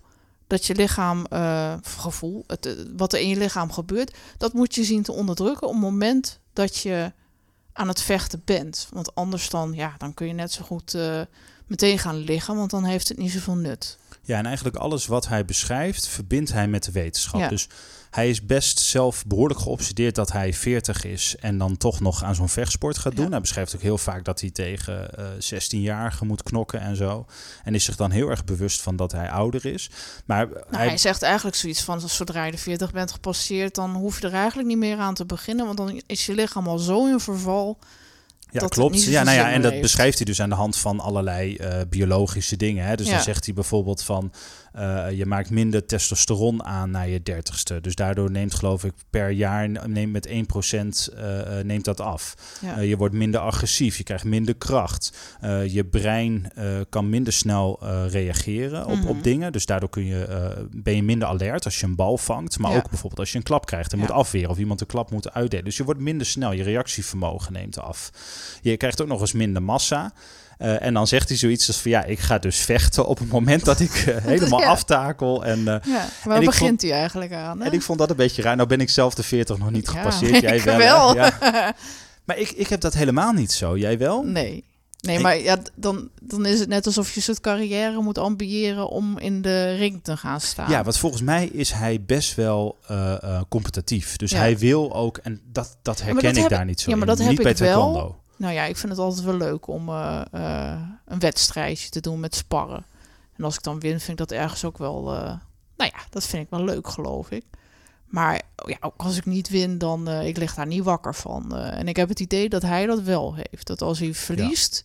dat je lichaam, eh, gevoel, het, eh, wat er in je lichaam gebeurt, dat moet je zien te onderdrukken op het moment dat je aan het vechten bent. Want anders dan, ja, dan kun je net zo goed eh, meteen gaan liggen, want dan heeft het niet zoveel nut. Ja, en eigenlijk alles wat hij beschrijft, verbindt hij met de wetenschap. Ja. Dus hij is best zelf behoorlijk geobsedeerd dat hij 40 is en dan toch nog aan zo'n vechtsport gaat doen. Ja. Hij beschrijft ook heel vaak dat hij tegen eh 16-jarigen moet knokken en zo. En is zich dan heel erg bewust van dat hij ouder is. Maar Nou, hij, hij zegt eigenlijk zoiets van, zodra je de 40 bent gepasseerd, dan hoef je er eigenlijk niet meer aan te beginnen, want dan is je lichaam al zo in verval. Ja, klopt. Ja, nou ja, en dat heeft. beschrijft hij dus aan de hand van allerlei eh, biologische dingen. Hè. Dus Ja. dan zegt hij bijvoorbeeld van eh, je maakt minder testosteron aan na je dertigste. Dus daardoor neemt geloof ik per jaar neemt met 1% eh, eh, neemt dat af. Ja. Je wordt minder agressief, je krijgt minder kracht. Je brein kan minder snel reageren op, Mhm. op dingen. Dus daardoor kun je, ben je minder alert als je een bal vangt. Maar Ja. ook bijvoorbeeld als je een klap krijgt en Ja. moet afweren. Of iemand een klap moet uitdelen. Dus je wordt minder snel, je reactievermogen neemt af. Je krijgt ook nog eens minder massa. Eh, en dan zegt hij zoiets als van ja, ik ga dus vechten op het moment dat ik eh, (laughs) helemaal Ja. aftakel. En, Ja, waar En ik begint hij eigenlijk aan? Hè? en ik vond dat een beetje raar. Nou ben ik zelf de 40 nog niet Ja, gepasseerd. (laughs) Jij ik wel. wel. Ja. (laughs) Maar ik, ik heb dat helemaal niet zo. Jij wel? Nee. Nee, Ik- maar ja, dan, dan is het net alsof je soort carrière moet ambiëren om in de ring te gaan staan. Ja, want volgens mij is hij best wel competitief. Dus hij wil ook, en dat, dat herken dat ik heb daar ik- niet zo ja, maar in. dat heb niet bij ik wel. Nou ja, ik vind het altijd wel leuk om eh, eh, een wedstrijdje te doen met sparren. En als ik dan win, vind ik dat ergens ook wel... eh, nou ja, dat vind ik wel leuk, geloof ik. Maar ja, ook als ik niet win, dan... ik lig daar niet wakker van. En ik heb het idee dat hij dat wel heeft. Dat als hij verliest,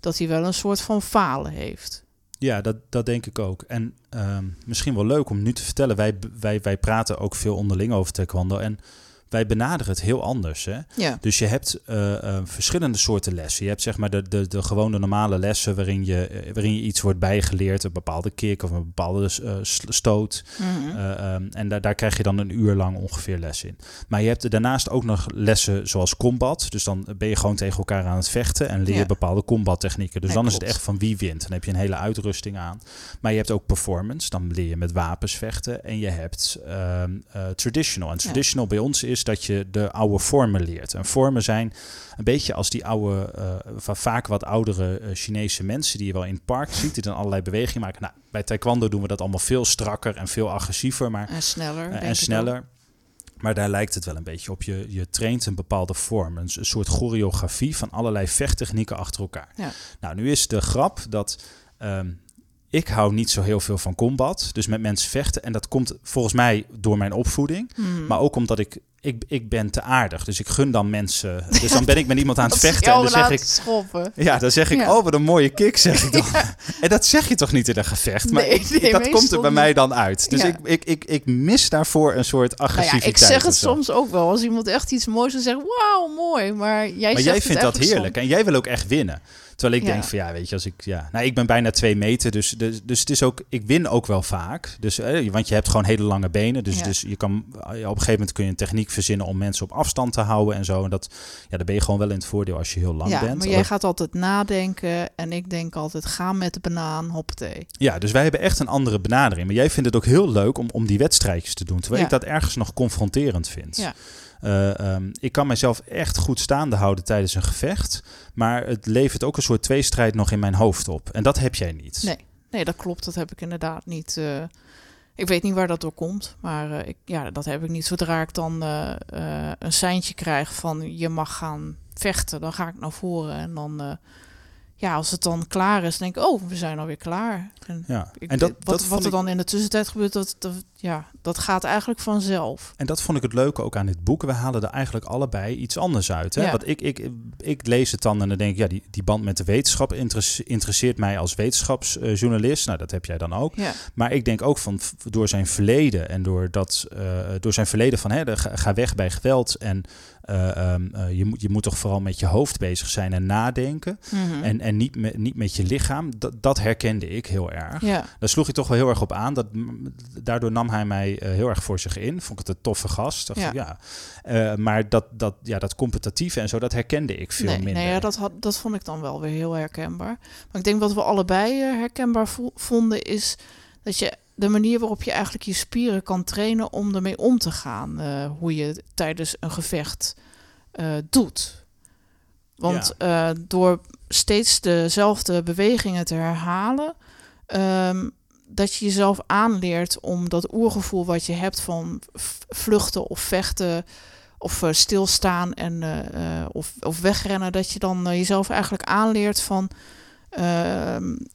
dat hij wel een soort van falen heeft. Ja, dat, dat denk ik ook. En ehm, misschien wel leuk om nu te vertellen. Wij, wij, wij praten ook veel onderling over taekwondo. En wij benaderen het heel anders. Hè? Ja, Dus je hebt eh, eh, verschillende soorten lessen. Je hebt zeg maar de, de, de gewone normale lessen waarin je, eh, waarin je iets wordt bijgeleerd. Een bepaalde kick of een bepaalde s- stoot. Mhm. Eh, ehm, en daar, daar krijg je dan een uur lang ongeveer les in. Maar je hebt daarnaast ook nog lessen zoals combat. Dus dan ben je gewoon tegen elkaar aan het vechten en leer je Ja. bepaalde combattechnieken. Dus Ja, dan is het echt van wie wint. Dan heb je een hele uitrusting aan. Maar je hebt ook performance. Dan leer je met wapens vechten. En je hebt ehm, eh, traditional. En traditional bij ons is dat je de oude vormen leert. En vormen zijn een beetje als die oude, eh, va- vaak wat oudere eh, Chinese mensen die je wel in het park ziet, die dan allerlei bewegingen maken. Nou, bij taekwondo doen we dat allemaal veel strakker en veel agressiever, maar En sneller. eh, en sneller. Maar daar lijkt het wel een beetje op. Je, je traint een bepaalde vorm, een, soort choreografie van allerlei vechttechnieken achter elkaar. Ja. Nou, nu is de grap dat ehm, ik hou niet zo heel veel van combat, dus met mensen vechten. En dat komt volgens mij door mijn opvoeding. Mhm. maar ook omdat ik, ik, ik ben te aardig. Dus ik gun dan mensen. (laughs) Dus dan ben ik met iemand aan het vechten en dan zeg ik, schoppen. ja, dan zeg ik, Ja. oh, wat een mooie kick, zeg ik (laughs) dan. En dat zeg je toch niet in een gevecht? Maar Nee, ik- nee, dat komt er bij mij dan uit. Dus Ja. ik, ik, ik, ik mis daarvoor een soort Nou ja, agressiviteit. ik zeg het soms ook wel. Als iemand echt iets moois dan zegt, wauw, mooi. Maar jij Maar jij vindt dat heerlijk. En jij wil ook echt winnen. Terwijl ik Ja. denk van ja, weet je, als ik ja, nou ik ben bijna twee meter, dus, dus, dus het is ook, ik win ook wel vaak. Dus eh, want je hebt gewoon hele lange benen, dus, Ja. dus je kan ja, op een gegeven moment kun je een techniek verzinnen om mensen op afstand te houden en zo. En dat, ja, dan ben je gewoon wel in het voordeel als je heel lang ja, bent. maar jij gaat altijd nadenken en ik denk altijd, ga met de banaan, hoppatee. Ja, dus wij hebben echt een andere benadering. Maar jij vindt het ook heel leuk om, om die wedstrijdjes te doen. Terwijl ik dat ergens nog confronterend vind. Ja. Eh, ehm, ik kan mezelf echt goed staande houden tijdens een gevecht. Maar het levert ook een soort tweestrijd nog in mijn hoofd op. En dat heb jij niet. Nee, nee, dat klopt. Dat heb ik inderdaad niet. eh, ik weet niet waar dat door komt, maar eh, ik, ja, dat heb ik niet. Zodra ik dan een seintje krijg van je mag gaan vechten, dan ga ik naar voren en dan, ja, als het dan klaar is, denk ik, oh, we zijn alweer klaar. En, Ja. ik- en dat, wat, dat wat er dan in de tussentijd gebeurt, dat, dat, ja, dat gaat eigenlijk vanzelf. en dat vond ik het leuke ook aan dit boek. We halen er eigenlijk allebei iets anders uit. Hè? Ja. Want ik, ik, ik lees het dan en dan denk ik, ja, die, die band met de wetenschap interesse- interesseert mij als wetenschapsjournalist. Nou, dat heb jij dan ook. Ja, Maar ik denk ook van door zijn verleden en door, dat, eh, door zijn verleden van hè, de, ga weg bij geweld. En eh, ehm, eh, je, moet, je moet toch vooral met je hoofd bezig zijn en nadenken. Mhm. En, en niet, met, niet met je lichaam. Dat, dat herkende ik heel erg. ja. Daar sloeg ik toch wel heel erg op aan. Dat, daardoor nam hij mij eh, heel erg voor zich in. Vond ik het een toffe gast. Dacht Ja. ik, ja. Maar dat, dat, ja, dat competitieve en zo, dat herkende ik veel nee, minder. Nee, ja, dat, had, dat vond ik dan wel weer heel herkenbaar. Maar ik denk wat we allebei herkenbaar vo- vonden is dat je de manier waarop je eigenlijk je spieren kan trainen om ermee om te gaan. eh, hoe je tijdens een gevecht eh, doet. Want eh, door steeds dezelfde bewegingen te herhalen, ehm, dat je jezelf aanleert om dat oergevoel wat je hebt van vluchten of vechten of stilstaan en of, of wegrennen, dat je dan jezelf eigenlijk aanleert van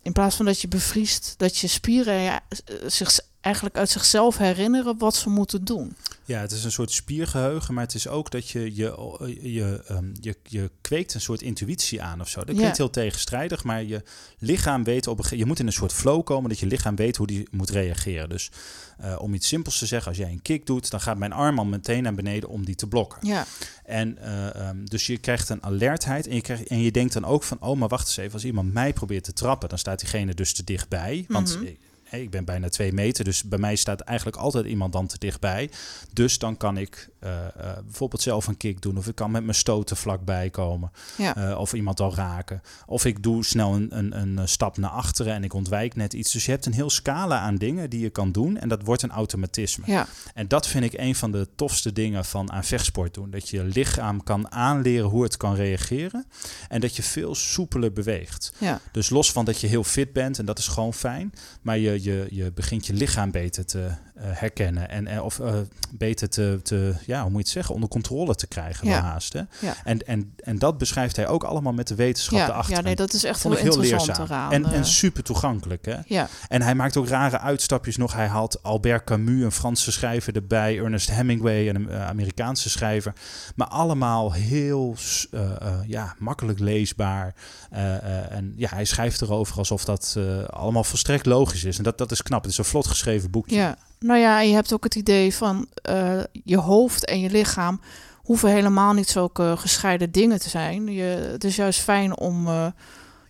in plaats van dat je bevriest, dat je spieren ja, eh, zich eigenlijk uit zichzelf herinneren wat ze moeten doen. Ja, het is een soort spiergeheugen, maar het is ook dat je je, je, ehm, je, je kweekt een soort intuïtie aan of zo. Dat Ja. klinkt heel tegenstrijdig, maar je lichaam weet op een je moet in een soort flow komen dat je lichaam weet hoe die moet reageren. Dus eh, om iets simpels te zeggen, als jij een kick doet, dan gaat mijn arm al meteen naar beneden om die te blokken. Ja, En eh, ehm, dus je krijgt een alertheid en je, krijgt, en je denkt dan ook van, oh, maar wacht eens even, als iemand mij probeert te trappen, dan staat diegene dus te dichtbij. Want Mhm. Ik ben bijna twee meter, dus bij mij staat eigenlijk altijd iemand dan te dichtbij. Dus dan kan ik eh, eh, bijvoorbeeld zelf een kick doen, of ik kan met mijn stoten vlakbij komen, ja, eh, of iemand al raken. Of ik doe snel een, een, een stap naar achteren en ik ontwijk net iets. Dus je hebt een heel scala aan dingen die je kan doen en dat wordt een automatisme. ja, En dat vind ik een van de tofste dingen van aan vechtsport doen. Dat je je lichaam kan aanleren hoe het kan reageren. En dat je veel soepeler beweegt. ja, Dus los van dat je heel fit bent, en dat is gewoon fijn. Maar je, je, je begint je lichaam beter te herkennen. En, eh, of eh, beter te, te, ja, hoe moet je het zeggen, onder controle te krijgen. Ja. haast, hè? Ja. En, en, en dat beschrijft hij ook allemaal met de wetenschap ja, erachter. ja, nee, dat is echt heel heel interessant leerzaam. eraan. En, en eh. super toegankelijk, hè? ja, En hij maakt ook rare uitstapjes nog. Hij haalt Albert Camus, een Franse schrijver, erbij. Ernest Hemingway, een eh, Amerikaanse schrijver. Maar allemaal heel eh, eh, ja, makkelijk leesbaar. Eh, eh, en ja, hij schrijft erover alsof dat eh, allemaal volstrekt logisch is. En dat, dat is knap. Het is een vlot geschreven boekje. ja. Nou ja, je hebt ook het idee van eh, je hoofd en je lichaam hoeven helemaal niet zulke gescheiden dingen te zijn. Je, het is juist fijn om eh,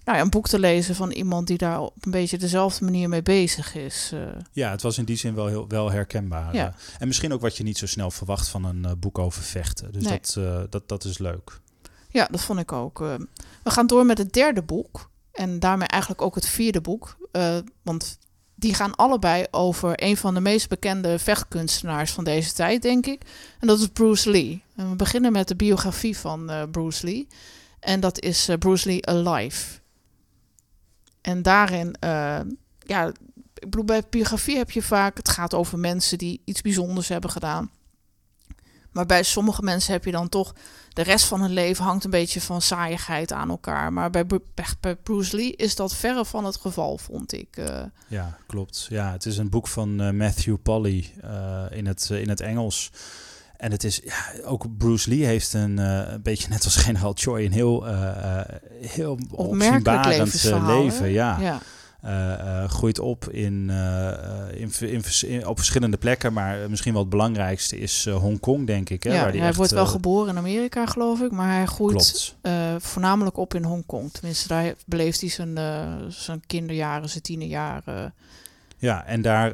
nou ja, een boek te lezen van iemand die daar op een beetje dezelfde manier mee bezig is. eh. Ja, het was in die zin wel, heel, wel herkenbaar. Ja. En misschien ook wat je niet zo snel verwacht van een boek over vechten. Dus Nee. dat, dat, dat is leuk. Ja, dat vond ik ook. we gaan door met het derde boek. En daarmee eigenlijk ook het vierde boek. want die gaan allebei over een van de meest bekende vechtkunstenaars van deze tijd, denk ik. En dat is Bruce Lee. En we beginnen met de biografie van eh, Bruce Lee. En dat is eh, Bruce Lee Alive. En daarin, eh, ja, ik bedoel, bij biografie heb je vaak, het gaat over mensen die iets bijzonders hebben gedaan. Maar bij sommige mensen heb je dan toch de rest van hun leven hangt een beetje van saaiigheid aan elkaar. Maar bij, Bru- bij, bij Bruce Lee is dat verre van het geval, vond ik. eh. Ja, klopt. Ja, het is een boek van eh, Matthew Polly eh, in, het, in het Engels. En het is, ja, ook Bruce Lee heeft een, een beetje net als generaal Choi, een heel, heel Opmerkelijk levensverhaal. leven. hè? Ja. ja. Eh, eh, groeit op in, eh, in, in, vers- in- op verschillende plekken, maar misschien wel het belangrijkste is Hongkong, denk ik. Hè, Ja, waar die hij echt, wordt wel geboren in Amerika, geloof ik. Maar hij groeit voornamelijk op in Hongkong. Tenminste, daar beleeft hij zijn, zijn kinderjaren, zijn tienerjaren. Ja, en daar,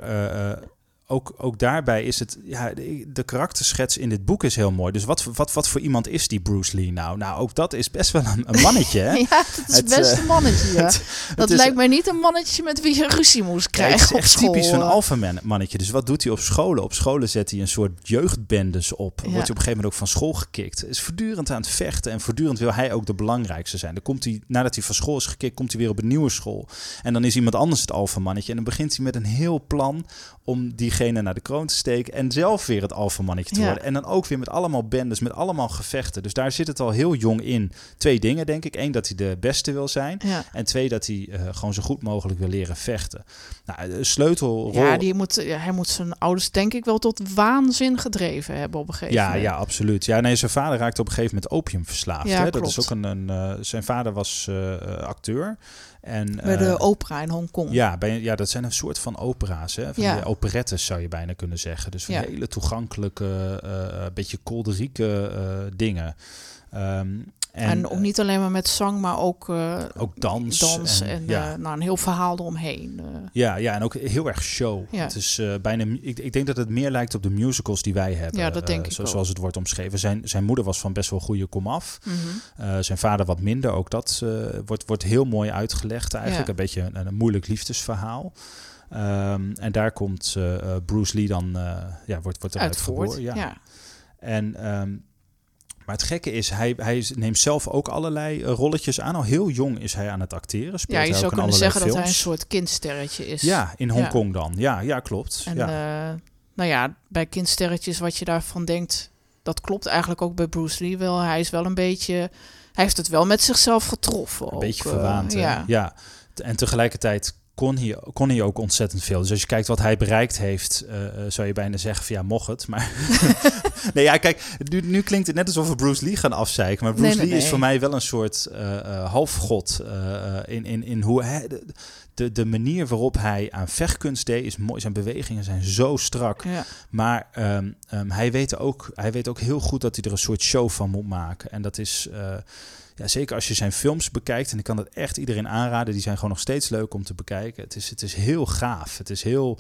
ook, ook daarbij is het, ja, de, de karakterschets in dit boek is heel mooi. Dus wat, voor- wat, wat voor iemand is die Bruce Lee nou? Nou, ook dat is best wel een, een mannetje, hè? (laughs) Ja, dat is Het, best eh, een mannetje. Ja. (laughs) het- dat lijkt mij niet een mannetje met wie je ruzie moest Ja, het krijgen is op echt school. typisch zo'n eh. alfamannetje. Dus wat doet hij op scholen? Op scholen zet hij een soort jeugdbendes op. Ja. Wordt hij op een gegeven moment ook van school gekikt. Is voortdurend aan het vechten en voortdurend wil hij ook de belangrijkste zijn. Dan komt hij, nadat hij van school is gekikt, komt hij weer op een nieuwe school. En dan is iemand anders het alfamannetje. En dan begint hij met een heel plan om diegene naar de kroon te steken en zelf weer het alfamannetje te Ja. worden. En dan ook weer met allemaal bendes, met allemaal gevechten. Dus daar zit het al heel jong in. Twee dingen, denk ik. Eén, dat hij de beste wil zijn. Ja. En twee, dat hij eh, gewoon zo goed mogelijk wil leren vechten. Nou, de sleutelrol... Ja, die moet, hij moet zijn ouders denk ik wel tot waanzin gedreven hebben op een gegeven ja, moment. ja, absoluut. Ja, nee, zijn vader raakte op een gegeven moment opium verslaafd. Ja, hè? Dat is ook een... een eh, zijn vader was eh, eh, acteur. En, Bij de eh, opera in Hongkong. ja, bij, ja, dat zijn een soort van opera's. Hè? Van Ja. die operettes zou je bijna kunnen zeggen. Dus van Ja. hele toegankelijke, eh, eh, beetje kolderieke dingen. Ehm, en, En, ook niet alleen maar met zang, maar ook, eh, ook dans. dans en, ja. eh, nou, een heel verhaal eromheen. eh. Ja, ja, en ook heel erg show. Ja. Het is eh, bijna. Ik, ik denk dat het meer lijkt op de musicals die wij hebben. Ja, dat denk eh, ik ook. Zoals het wordt omschreven. Zijn, zijn moeder was van best wel goede komaf. Eh, zijn vader wat minder. Ook dat eh, wordt, wordt heel mooi uitgelegd eigenlijk. Ja. Een beetje een, een moeilijk liefdesverhaal. Ehm, en daar komt eh, eh, Bruce Lee dan, eh, ja, wordt, wordt eruit geboren. Ja. Ja. En, ehm, maar het gekke is, hij, hij neemt zelf ook allerlei eh, rolletjes aan. Al heel jong is hij aan het acteren. Speelt Ja, je zou kunnen zeggen dat hij een soort kindsterretje is. Ja, in Hongkong dan. Ja, ja klopt. En ja. eh, nou ja, bij kindsterretjes wat je daarvan denkt, dat klopt eigenlijk ook bij Bruce Lee wel. Hij is wel een beetje, hij heeft het wel met zichzelf getroffen. een ook, beetje eh, verwaand. ja. ja. En tegelijkertijd kon hij, kon hij ook ontzettend veel. Dus als je kijkt wat hij bereikt heeft, eh, eh, zou je bijna zeggen van ja, mocht het. Maar (laughs) nee, ja, kijk, nu, nu klinkt het net alsof we Bruce Lee gaan afzeiken. Maar Bruce Nee, nee, Lee is voor mij wel een soort eh, halfgod in, in, in hoe hij... De, de, manier waarop hij aan vechtkunst deed is mooi. Zijn bewegingen zijn zo strak. Ja. Maar ehm, ehm, hij, weet ook, hij weet ook heel goed dat hij er een soort show van moet maken. En dat is, ja, zeker als je zijn films bekijkt, en ik kan dat echt iedereen aanraden, die zijn gewoon nog steeds leuk om te bekijken. Het is, het is heel gaaf. Het is heel.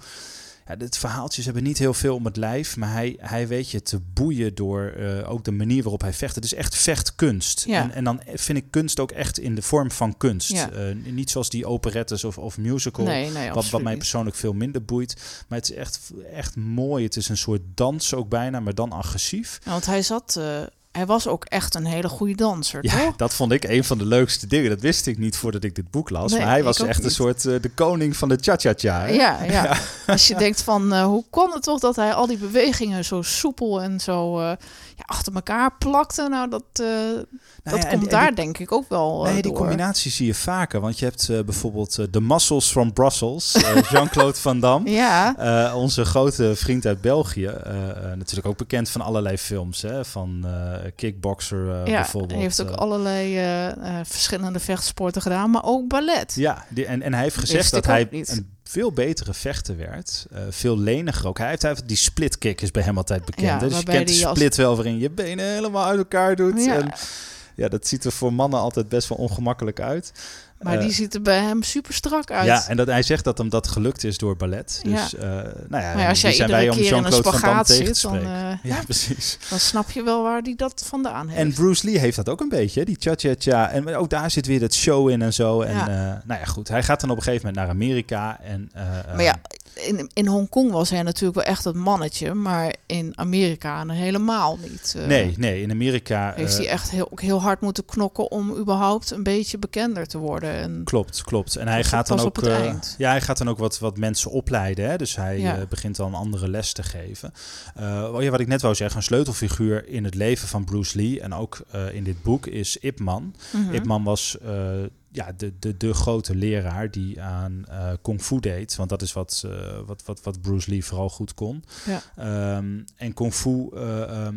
Ja, verhaaltjes hebben niet heel veel om het lijf, maar hij, hij weet je te boeien door eh, ook de manier waarop hij vecht. Het is echt vechtkunst. Ja. En, en dan vind ik kunst ook echt in de vorm van kunst. Ja. Eh, niet zoals die operettes of, of musical. Nee, nee, Wat, wat mij persoonlijk veel minder boeit. Maar het is echt, echt mooi. Het is een soort dans ook bijna, maar dan agressief. Ja, want hij zat, eh, hij was ook echt een hele goede danser, Ja, toch? dat vond ik een van de leukste dingen. Dat wist ik niet voordat ik dit boek las. Nee, maar hij was echt een soort eh, de koning van de cha-cha-cha. hè? Ja, (laughs) ja. Als je denkt van, eh, hoe kon het toch dat hij al die bewegingen zo soepel en zo eh, ja, achter elkaar plakte? Nou, dat, Nou dat ja, komt en daar die- denk ik ook wel eh, Nee, die door. combinatie zie je vaker. Want je hebt eh, bijvoorbeeld eh, de Muscles from Brussels. (laughs) Jean-Claude Van Damme. Ja, onze grote vriend uit België. natuurlijk ook bekend van allerlei films. Hè? Van Kickboxer ja bijvoorbeeld. hij heeft ook allerlei verschillende vechtsporten gedaan, maar ook ballet. Ja, die, en, en hij heeft gezegd dat hij een veel betere vechter werd. veel leniger ook. Hij heeft, hij heeft die split kick is bij hem altijd bekend. Ja? Dus je kent de die als- split wel waarin je benen helemaal uit elkaar doet. Ja. En, ja, dat ziet er voor mannen altijd best wel ongemakkelijk uit. Maar Eh, die ziet er bij hem super strak uit. Ja, en dat, hij zegt dat hem dat gelukt is door ballet. Dus, Ja. eh, nou ja, maar als jij zijn wij iedere om keer in een spagaat zit, dan, spreken? eh, ja, (laughs) precies. dan snap je wel waar die dat vandaan heeft. En Bruce Lee heeft dat ook een beetje, die cha-cha-cha. En ook daar zit weer dat show in en zo. En Ja. eh, nou ja, goed. Hij gaat dan op een gegeven moment naar Amerika. En, eh, Maar ja, in, in Hongkong was hij natuurlijk wel echt het mannetje, maar in Amerika helemaal niet. eh. Nee, nee, in Amerika. Heeft eh, hij echt heel, ook heel hard moeten knokken om überhaupt een beetje bekender te worden. En, Klopt, klopt. En hij gaat dan ook. eh, ja, hij gaat dan ook wat, wat mensen opleiden. Hè? Dus hij Ja. begint dan andere les te geven. Oh ja, wat ik net wou zeggen, een sleutelfiguur in het leven van Bruce Lee en ook in dit boek is Ip Man. Mhm. Ip Man was ja, de, de, de grote leraar die aan eh kung fu deed. Want dat is wat, eh, wat, wat, wat Bruce Lee vooral goed kon. Ja. Ehm, en kung fu eh, ehm,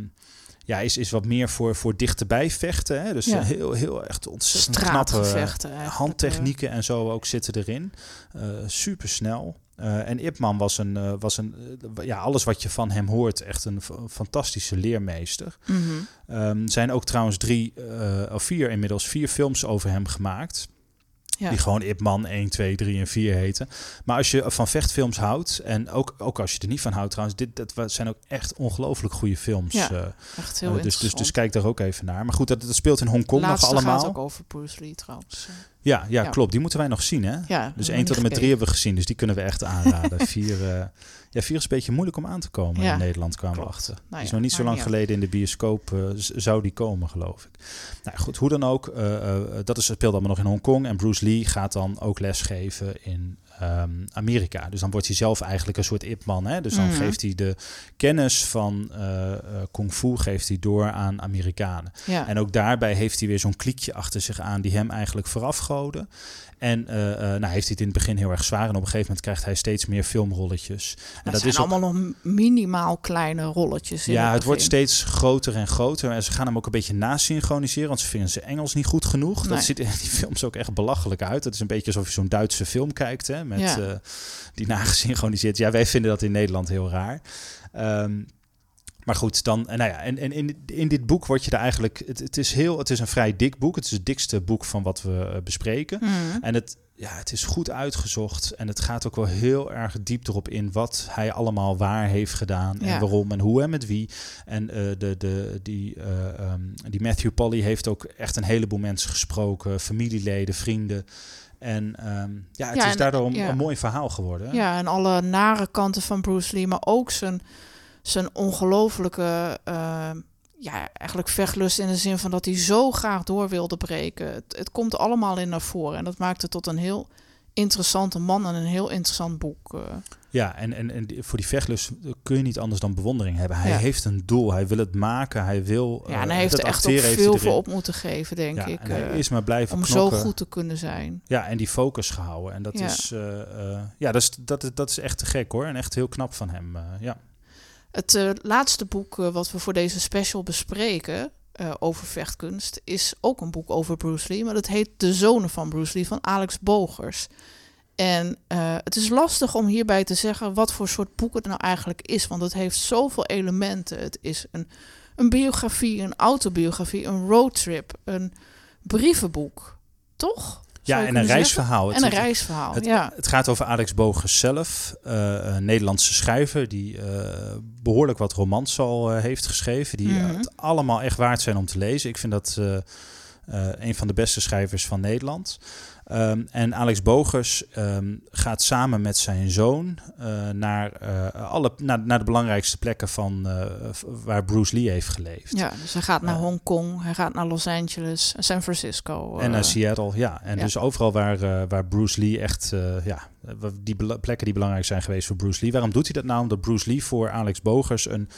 ja, is, is wat meer voor, voor dichterbij vechten. Hè? Dus Ja. heel, heel echt ontzettend knappe handtechnieken en zo ook zitten erin. Super snel. En Ipman was een, eh, was een eh, ja, alles wat je van hem hoort, echt een fantastische leermeester. Mhm. Ehm, Er zijn ook trouwens drie eh, of vier inmiddels vier films over hem gemaakt. Ja. Die gewoon Ipman 1, 2, 3 en 4 heten. Maar als je van vechtfilms houdt, en ook, ook als je er niet van houdt trouwens, dit, dat zijn ook echt ongelooflijk goede films. Ja, eh. Echt heel Eh, dus, dus, dus kijk daar ook even naar. Maar goed, dat, dat speelt in Hongkong nog allemaal. gaat ook over Bruce Lee trouwens. Ja, ja, Ja. klopt. Die moeten wij nog zien, hè? Ja, Dus nog 1 tot en met 3 hebben we gezien, dus die kunnen we echt aanraden. (laughs) 4 eh, ja, vier is een beetje moeilijk om aan te komen Ja, in Nederland kwamen we klopt. achter. Nou is nog niet zo maakt lang niet geleden in de bioscoop eh, zou die komen, geloof ik. Nou goed, hoe dan ook, eh, dat is, speelt allemaal nog in Hongkong. En Bruce Lee gaat dan ook lesgeven in ehm, Amerika. Dus dan wordt hij zelf eigenlijk een soort ipman. Hè? Dus dan Mhm. geeft hij de kennis van eh, kung fu geeft hij door aan Amerikanen. Ja. En ook daarbij heeft hij weer zo'n kliekje achter zich aan die hem eigenlijk voorafgoden. En eh, nou heeft hij het in het begin heel erg zwaar. En op een gegeven moment krijgt hij steeds meer filmrolletjes. En dat, dat zijn is ook, allemaal nog minimaal kleine rolletjes. in ja, het wordt steeds groter en groter. En ze gaan hem ook een beetje nasynchroniseren. Want ze vinden zijn Engels niet goed genoeg. Nee. Dat ziet in die films ook echt belachelijk uit. Het is een beetje alsof je zo'n Duitse film kijkt. Hè, met Ja. eh, die nagesynchroniseerd. Ja, wij vinden dat in Nederland heel raar. Ehm, Maar goed, dan, en nou ja, en, en in, in dit boek word je er eigenlijk, het, het is heel, het is een vrij dik boek. Het is het dikste boek van wat we uh, bespreken. Mhm. En het, ja, het is goed uitgezocht en het gaat ook wel heel erg diep erop in wat hij allemaal waar heeft gedaan en Ja. waarom en hoe en met wie. En eh, de, de, die, eh, ehm, die Matthew Polly heeft ook echt een heleboel mensen gesproken, familieleden, vrienden. En ehm, ja, het Ja, is daardoor een, ja. een mooi verhaal geworden. Ja, en alle nare kanten van Bruce Lee, maar ook zijn, zijn ongelofelijke, eh, ja, eigenlijk vechtlust in de zin van dat hij zo graag door wilde breken. Het, het komt allemaal in naar voren en dat maakt het tot een heel interessante man en een heel interessant boek. eh. Ja, en, en, en voor die vechtlust kun je niet anders dan bewondering hebben. Hij Ja. heeft een doel, hij wil het maken, hij wil... ja, eh, en hij heeft er echt ook veel voor op moeten geven, denk Ja, ik. hij eh, is maar blijven om zo goed te kunnen zijn. Ja, en die focus gehouden. En dat Ja. is, eh, eh, ja, dat is, dat, is- dat is echt te gek hoor. En echt heel knap van hem. eh, ja. Het eh, laatste boek eh, wat we voor deze special bespreken eh, over vechtkunst is ook een boek over Bruce Lee, maar dat heet De Zonen van Bruce Lee van Alex Bogers. En eh, het is lastig om hierbij te zeggen wat voor soort boek het nou eigenlijk is, want het heeft zoveel elementen. Het is een, een biografie, een autobiografie, een roadtrip, een brievenboek, toch? Ja, en een reisverhaal. En een reisverhaal, Het, ja. het gaat over Alex Bogers zelf, eh, een Nederlandse schrijver die eh, behoorlijk wat romans al eh, heeft geschreven, die Mhm. het allemaal echt waard zijn om te lezen. Ik vind dat een van de beste schrijvers van Nederland. Ehm, en Alex Bogers ehm, gaat samen met zijn zoon eh, naar, eh, alle, naar, naar de belangrijkste plekken van, eh, waar Bruce Lee heeft geleefd. Ja, dus hij gaat naar Eh. Hongkong, hij gaat naar Los Angeles, San Francisco. En naar eh, Seattle, ja. En ja. dus overal waar, eh, waar Bruce Lee echt, eh, ja, die plekken die belangrijk zijn geweest voor Bruce Lee. Waarom doet hij dat nou? Omdat Bruce Lee voor Alex Bogers een,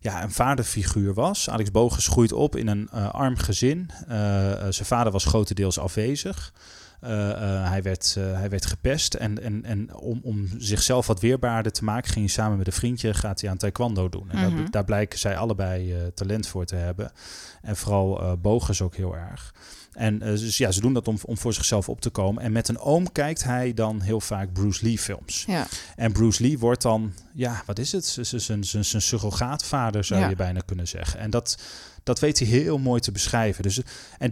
ja, een vaderfiguur was. Alex Bogers groeit op in een eh, arm gezin. Eh, eh, zijn vader was grotendeels afwezig. Eh, eh, hij, werd, eh, hij werd gepest en, en, en om, om zichzelf wat weerbaarder te maken, ging hij samen met een vriendje gaat hij aan taekwondo doen. En Mhm. daar, daar blijken zij allebei talent voor te hebben. En vooral Bogers ook heel erg. En dus ja, ze doen dat om, om voor zichzelf op te komen. En met een oom kijkt hij dan heel vaak Bruce Lee films. Ja, En Bruce Lee wordt dan, ja, wat is het? Zijn surrogaatvader zou Ja. je bijna kunnen zeggen. En dat, dat weet hij heel mooi te beschrijven. Dus, en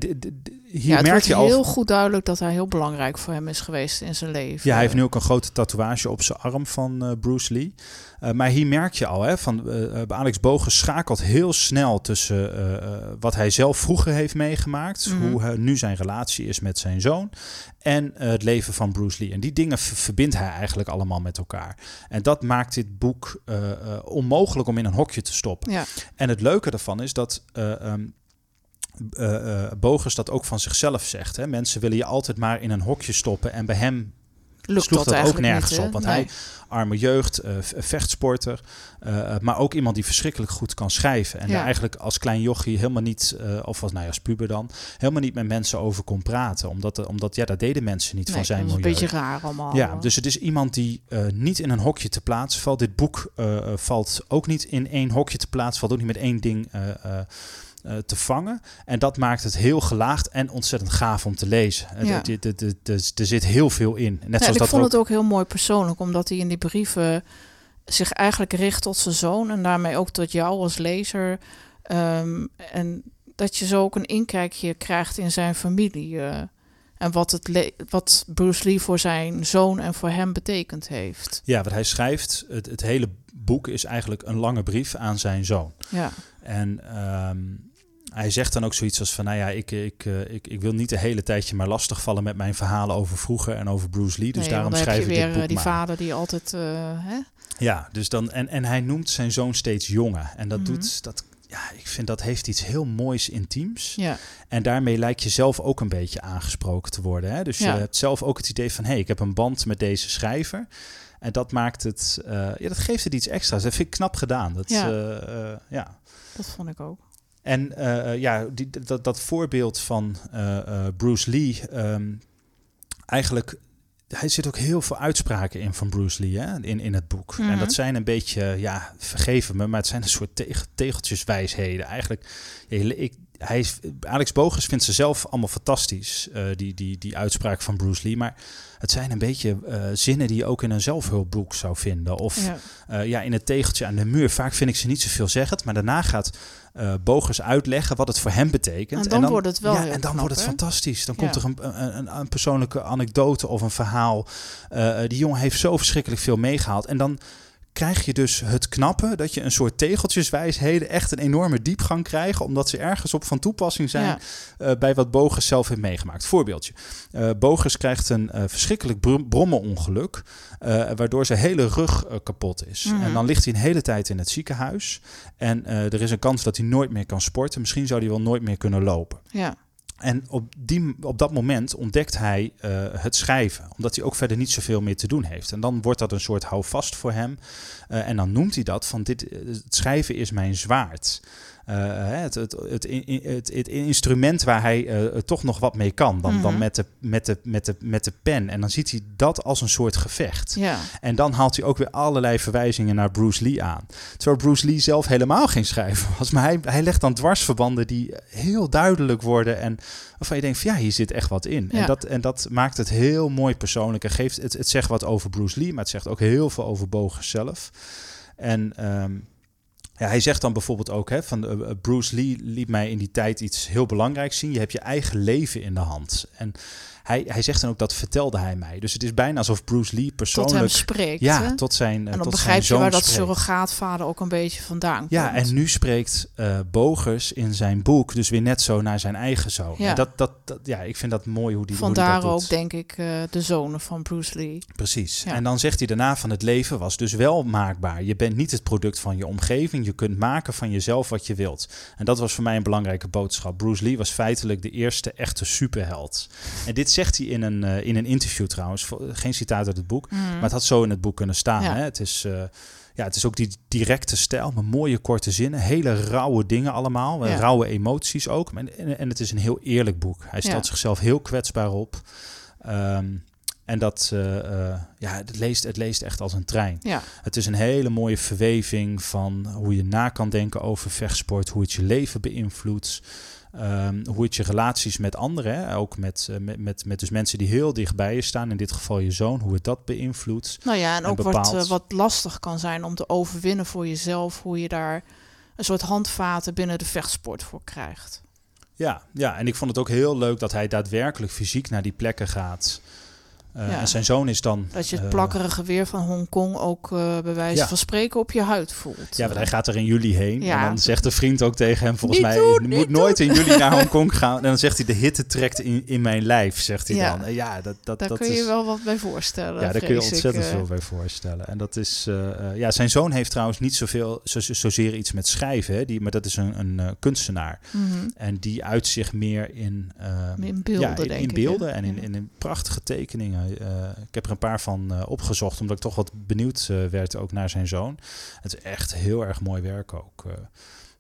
hier ja merk je al... heel goed duidelijk dat hij heel belangrijk voor hem is geweest in zijn leven. Ja, hij heeft nu ook een grote tatoeage op zijn arm van eh, Bruce Lee. Eh, maar hier merk je al, hè, van, eh, eh, Alex Bogen schakelt heel snel tussen wat hij zelf vroeger heeft meegemaakt, Mhm. hoe hij, nu zijn relatie is met zijn zoon, en het leven van Bruce Lee. En die dingen verbindt hij eigenlijk allemaal met elkaar. En dat maakt dit boek onmogelijk om in een hokje te stoppen. Ja, En het leuke daarvan is dat eh ehm, eh, eh, Bogers dat ook van zichzelf zegt. Hè? Mensen willen je altijd maar in een hokje stoppen. En bij hem lukt sloeg dat ook nergens niet, op. Want Nee. hij, arme jeugd, eh, vechtsporter, eh, eh, maar ook iemand die verschrikkelijk goed kan schrijven. En Ja. daar eigenlijk als klein jochie helemaal niet, of als, nou ja, als puber dan, helemaal niet met mensen over kon praten. Omdat, omdat ja, dat deden mensen niet Nee, van zijn dat is een beetje raar allemaal. Ja, dus het is iemand die niet in een hokje te plaatsen valt. Dit boek valt ook niet in één hokje te plaatsen, valt ook niet met één ding te vangen. En dat maakt het heel gelaagd en ontzettend gaaf om te lezen. Het- Ja. Er zit heel veel in. Net Ja, zoals ik dat vond ook- het ook heel mooi persoonlijk, omdat hij in die brieven zich eigenlijk richt tot zijn zoon en daarmee ook tot jou als lezer. Ehm, en dat je zo ook een inkijkje krijgt in zijn familie. eh, en wat, het wat Bruce Lee voor zijn zoon en voor hem betekend heeft. Ja, wat hij schrijft, het, het hele boek is eigenlijk een lange brief aan zijn zoon. Ja, En ehm, hij zegt dan ook zoiets als van, nou ja, ik, ik, eh, ik, ik wil niet de hele tijdje maar lastigvallen met mijn verhalen over vroeger en over Bruce Lee. Dus nee, daarom schrijf ik weer dit eh, boek die maar. vader die altijd. eh, hè? Ja, dus dan, en, en hij noemt zijn zoon steeds jongen. En dat Mhm. doet, dat, ja, ik vind dat heeft iets heel moois intiems. Ja, En daarmee lijkt je zelf ook een beetje aangesproken te worden. Hè? Dus Ja. je hebt zelf ook het idee van, hé, hey, ik heb een band met deze schrijver. En dat maakt het, eh, ja, dat geeft het iets extra's. Dat vind ik knap gedaan. Dat, Ja. eh, eh, ja. dat vond ik ook. En ja, die, dat, dat voorbeeld van Bruce Lee, ehm, eigenlijk, hij zit ook heel veel uitspraken in van Bruce Lee hè, in, in het boek. Mhm. En dat zijn een beetje, ja, vergeven me, maar het zijn een soort teg- tegeltjeswijsheden. Eigenlijk, ik, hij, Alex Bogers vindt ze zelf allemaal fantastisch, eh, die, die, die uitspraak van Bruce Lee. Maar het zijn een beetje eh, zinnen die je ook in een zelfhulpboek zou vinden. Of Ja. eh, ja, in het tegeltje aan de muur. Vaak vind ik ze niet zoveel zeggend, maar daarna gaat eh, Bogers uitleggen wat het voor hem betekent. En dan wordt het wel ja, heel en dan knap, wordt het fantastisch. Dan Ja. komt er een, een, een, een persoonlijke anekdote of een verhaal. Eh, die jongen heeft zo verschrikkelijk veel meegehaald. En dan krijg je dus het knappe dat je een soort tegeltjeswijsheden echt een enorme diepgang krijgt, omdat ze ergens op van toepassing zijn Ja. eh, bij wat Bogers zelf heeft meegemaakt. Voorbeeldje. Eh Bogers krijgt een eh, verschrikkelijk brom- brommenongeluk, waardoor zijn hele rug kapot is. Mhm. En dan ligt hij een hele tijd in het ziekenhuis. En er is een kans dat hij nooit meer kan sporten. Misschien zou hij wel nooit meer kunnen lopen. Ja. En op, die, op dat moment ontdekt hij eh, het schrijven, omdat hij ook verder niet zoveel meer te doen heeft. En dan wordt dat een soort houvast voor hem. Eh, en dan noemt hij dat van dit, eh, het schrijven is mijn zwaard. Eh, het, het, het, het, het, instrument waar hij eh, toch nog wat mee kan, dan, dan Mhm. met, de, met, de, met, de, met de pen. En dan ziet hij dat als een soort gevecht. Ja. En dan haalt hij ook weer allerlei verwijzingen naar Bruce Lee aan. Terwijl Bruce Lee zelf helemaal geen schrijver was. Maar hij, hij legt dan dwarsverbanden die heel duidelijk worden. En waarvan je denkt, van, ja, hier zit echt wat in. Ja. En, dat, en dat maakt het heel mooi persoonlijk. En geeft, het, het zegt wat over Bruce Lee, maar het zegt ook heel veel over Bogers zelf. En ehm, ja, hij zegt dan bijvoorbeeld ook, hè, van eh, Bruce Lee liet mij in die tijd iets heel belangrijks zien. Je hebt je eigen leven in de hand. En hij, hij zegt dan ook, dat vertelde hij mij. Dus het is bijna alsof Bruce Lee Tot persoonlijk... hem spreekt. ja, hè? tot zijn, eh, en dan tot begrijp zijn je waar dat spreekt. surrogaatvader ook een beetje vandaan komt. Ja, en nu spreekt eh, Bogers in zijn boek dus weer net zo naar zijn eigen zoon. Ja. En dat, dat, dat, ja, ik vind dat mooi hoe die, hoe die Vandaar dat doet. ook, denk ik, eh, de zonen van Bruce Lee. Precies. Ja. En dan zegt hij daarna van het leven was dus wel maakbaar. Je bent niet het product van je omgeving. Je kunt maken van jezelf wat je wilt. En dat was voor mij een belangrijke boodschap. Bruce Lee was feitelijk de eerste echte superheld. En dit zegt hij in een, eh, in een interview trouwens. Geen citaat uit het boek. Maar het had zo in het boek kunnen staan. Ja. Hè? Het, is, eh, ja, het is ook die directe stijl met mooie korte zinnen. Hele rauwe dingen allemaal. eh, Ja. Rauwe emoties ook. En, en, het is een heel eerlijk boek. Hij stelt Ja. zichzelf heel kwetsbaar op. Ehm, en dat, ja, het leest, het leest echt als een trein. Ja, Het is een hele mooie verweving van hoe je na kan denken over vechtsport, hoe het je leven beïnvloedt. Ehm, hoe het je relaties met anderen, hè, ook met, eh, met, met, met dus mensen die heel dichtbij je staan, in dit geval je zoon, hoe het dat beïnvloedt. nou ja, en En ook wat, eh, wat lastig kan zijn om te overwinnen voor jezelf. Hoe je daar een soort handvaten binnen de vechtsport voor krijgt. Ja, ja, en ik vond het ook heel leuk dat hij daadwerkelijk fysiek naar die plekken gaat. Eh, Ja. En zijn zoon is dan. Dat je het eh, plakkerige weer van Hongkong ook eh bij wijze Ja. van spreken op je huid voelt. Ja, want hij gaat er in juli heen. Ja. En dan zegt de vriend ook tegen hem, volgens Niet mij, doen, je niet moet nooit in juli naar (laughs) Hongkong gaan. En dan zegt hij, de hitte trekt in, in mijn lijf, zegt hij dan. En ja, dat, dat, Daar dat kun is, je wel wat bij voorstellen. Ja, daar kun je ik, ontzettend veel bij voorstellen. En dat is, ja, zijn zoon heeft trouwens niet zoveel, zo, zozeer iets met schrijven, hè, die, maar dat is een, een kunstenaar. Mhm. En die uit zich meer in, In beelden, ja, in, in beelden en in, in prachtige tekeningen. Eh, ik heb er een paar van eh, opgezocht, omdat ik toch wat benieuwd eh, werd ook naar zijn zoon. Het is echt heel erg mooi werk ook.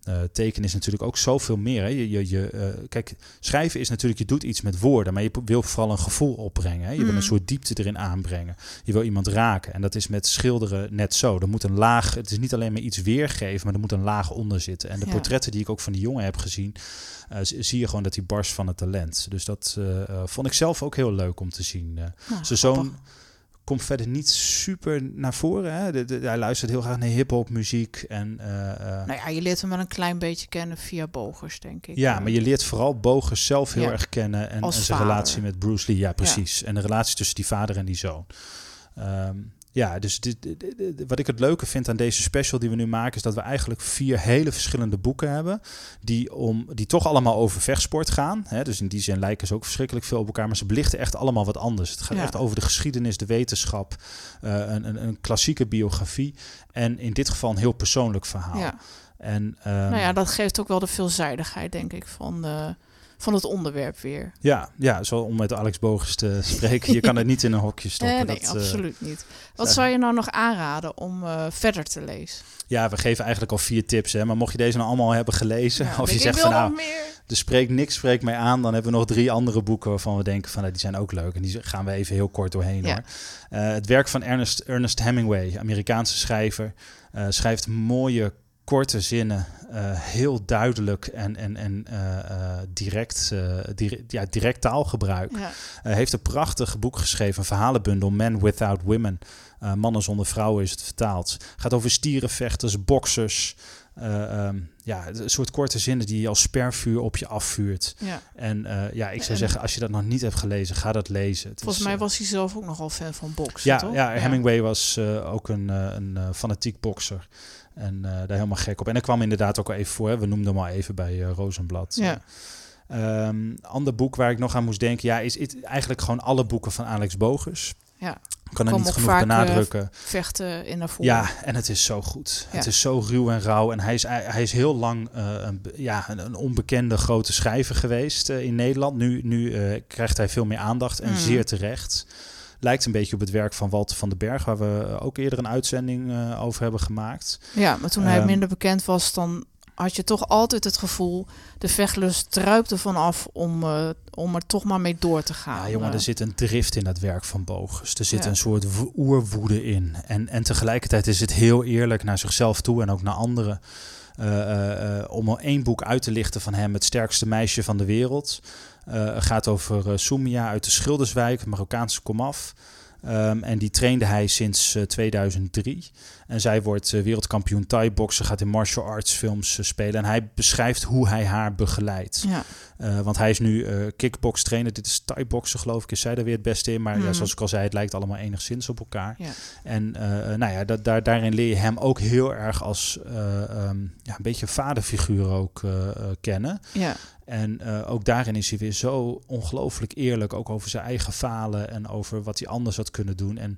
Eh. Eh, tekenen is natuurlijk ook zoveel meer. Hè. Je, je, je, eh, kijk, schrijven is natuurlijk, je doet iets met woorden, maar je wil vooral een gevoel opbrengen. Hè. Je wil een soort diepte erin aanbrengen. Je wil iemand raken. En dat is met schilderen net zo. Er moet een laag, het is niet alleen maar iets weergeven, maar er moet een laag onder zitten. En de Ja. portretten die ik ook van die jongen heb gezien, eh, zie je gewoon dat hij barst van het talent. Dus dat vond ik zelf ook heel leuk om te zien. Nou, zijn zoon. Komt verder niet super naar voren. Hè? De- de- hij luistert heel graag naar hip-hop muziek. En, eh, Nou ja, je leert hem wel een klein beetje kennen via Bogers, denk ik. ja, maar je leert vooral Bogers zelf heel Ja. erg kennen. En, zijn vader. relatie met Bruce Lee. Ja, precies. En de relatie tussen die vader en die zoon. Ehm, ja, dus dit, dit- dit- dit- wat ik het leuke vind aan deze special die we nu maken... is dat we eigenlijk vier hele verschillende boeken hebben... die, om, die toch allemaal over vechtsport gaan. Hè? Dus in die zin lijken ze ook verschrikkelijk veel op elkaar... maar ze belichten echt allemaal wat anders. Het gaat Ja. echt over de geschiedenis, de wetenschap... eh, een, een, een klassieke biografie... en in dit geval een heel persoonlijk verhaal. Ja. En, ehm, Nou ja, dat geeft ook wel de veelzijdigheid, denk ik, van, de, van het onderwerp weer. Ja, ja, zo om met Alex Bogens te (laughs) spreken. Je kan het niet in een hokje stoppen. Nee, nee, dat, eh, absoluut niet. Wat zou je nou nog aanraden om eh, verder te lezen? ja, we geven eigenlijk al vier tips. Hè, maar mocht je deze nou allemaal hebben gelezen, Ja, (laughs) of je zegt van nou, er spreekt niks, spreekt mij aan, dan hebben we nog drie andere boeken waarvan we denken van nou, die zijn ook leuk. En die gaan we even heel kort doorheen Ja. hoor. Eh, het werk van Ernest, Ernest Hemingway, Amerikaanse schrijver, schrijft mooie korte zinnen, uh, heel duidelijk en, en, en uh, direct, direct, ja, direct taalgebruik. Ja. heeft een prachtig boek geschreven, een verhalenbundel, Men Without Women. Mannen zonder vrouwen is het vertaald. Gaat over stierenvechters, boksers. Um, ja, een soort korte zinnen die je als spervuur op je afvuurt. Ja. En ja, ik zou zeggen, als je dat nog niet hebt gelezen, ga dat lezen. Het volgens mij was hij zelf ook nogal fan van boksen, ja, toch? Ja, Hemingway was ook een, een fanatiek bokser. En daar helemaal gek op. En er kwam inderdaad ook al even voor. Hè? We noemden hem al even bij Rozenblad. Ja. Um, ander boek waar ik nog aan moest denken, ja, is het eigenlijk gewoon alle boeken van Alex Bogus. Ja. Kan er niet genoeg benadrukken. Uh, vechten in naar voren. Ja, en het is zo goed. Het is zo ruw en rauw. En hij is, hij is heel lang uh, een, ja, een, onbekende grote schrijver geweest uh, in Nederland. Nu, nu krijgt hij veel meer aandacht en mm. zeer terecht. Lijkt een beetje op het werk van Walter van den Berg, waar we ook eerder een uitzending over hebben gemaakt. Ja, maar toen hij um, minder bekend was, dan had je toch altijd het gevoel, de vechtlust druipte vanaf om, uh, om er toch maar mee door te gaan. Ja, jongen, er zit een drift in dat werk van Bogus. Er zit ja. een soort oerwoede in. En, en tegelijkertijd is het heel eerlijk naar zichzelf toe en ook naar anderen. Uh, uh, om al één boek uit te lichten van hem, Het sterkste meisje van de wereld. Gaat over Soumia uit de Schilderswijk, Marokkaanse komaf. Um, en die trainde hij sinds uh, 2003. En zij wordt uh, wereldkampioen Thai-boksen, gaat in martial arts films uh, spelen. En hij beschrijft hoe hij haar begeleidt. Ja. Want hij is nu kickbox trainer. Dit is Thai-boksen geloof ik, is zij er weer het beste in. Maar mm. ja, zoals ik al zei, het lijkt allemaal enigszins op elkaar. Ja. En nou ja, dat, daar, daarin leer je hem ook heel erg als um, ja, een beetje vaderfiguur ook kennen. Ja. En uh, ook daarin is hij weer zo ongelooflijk eerlijk, ook over zijn eigen falen en over wat hij anders had kunnen doen. En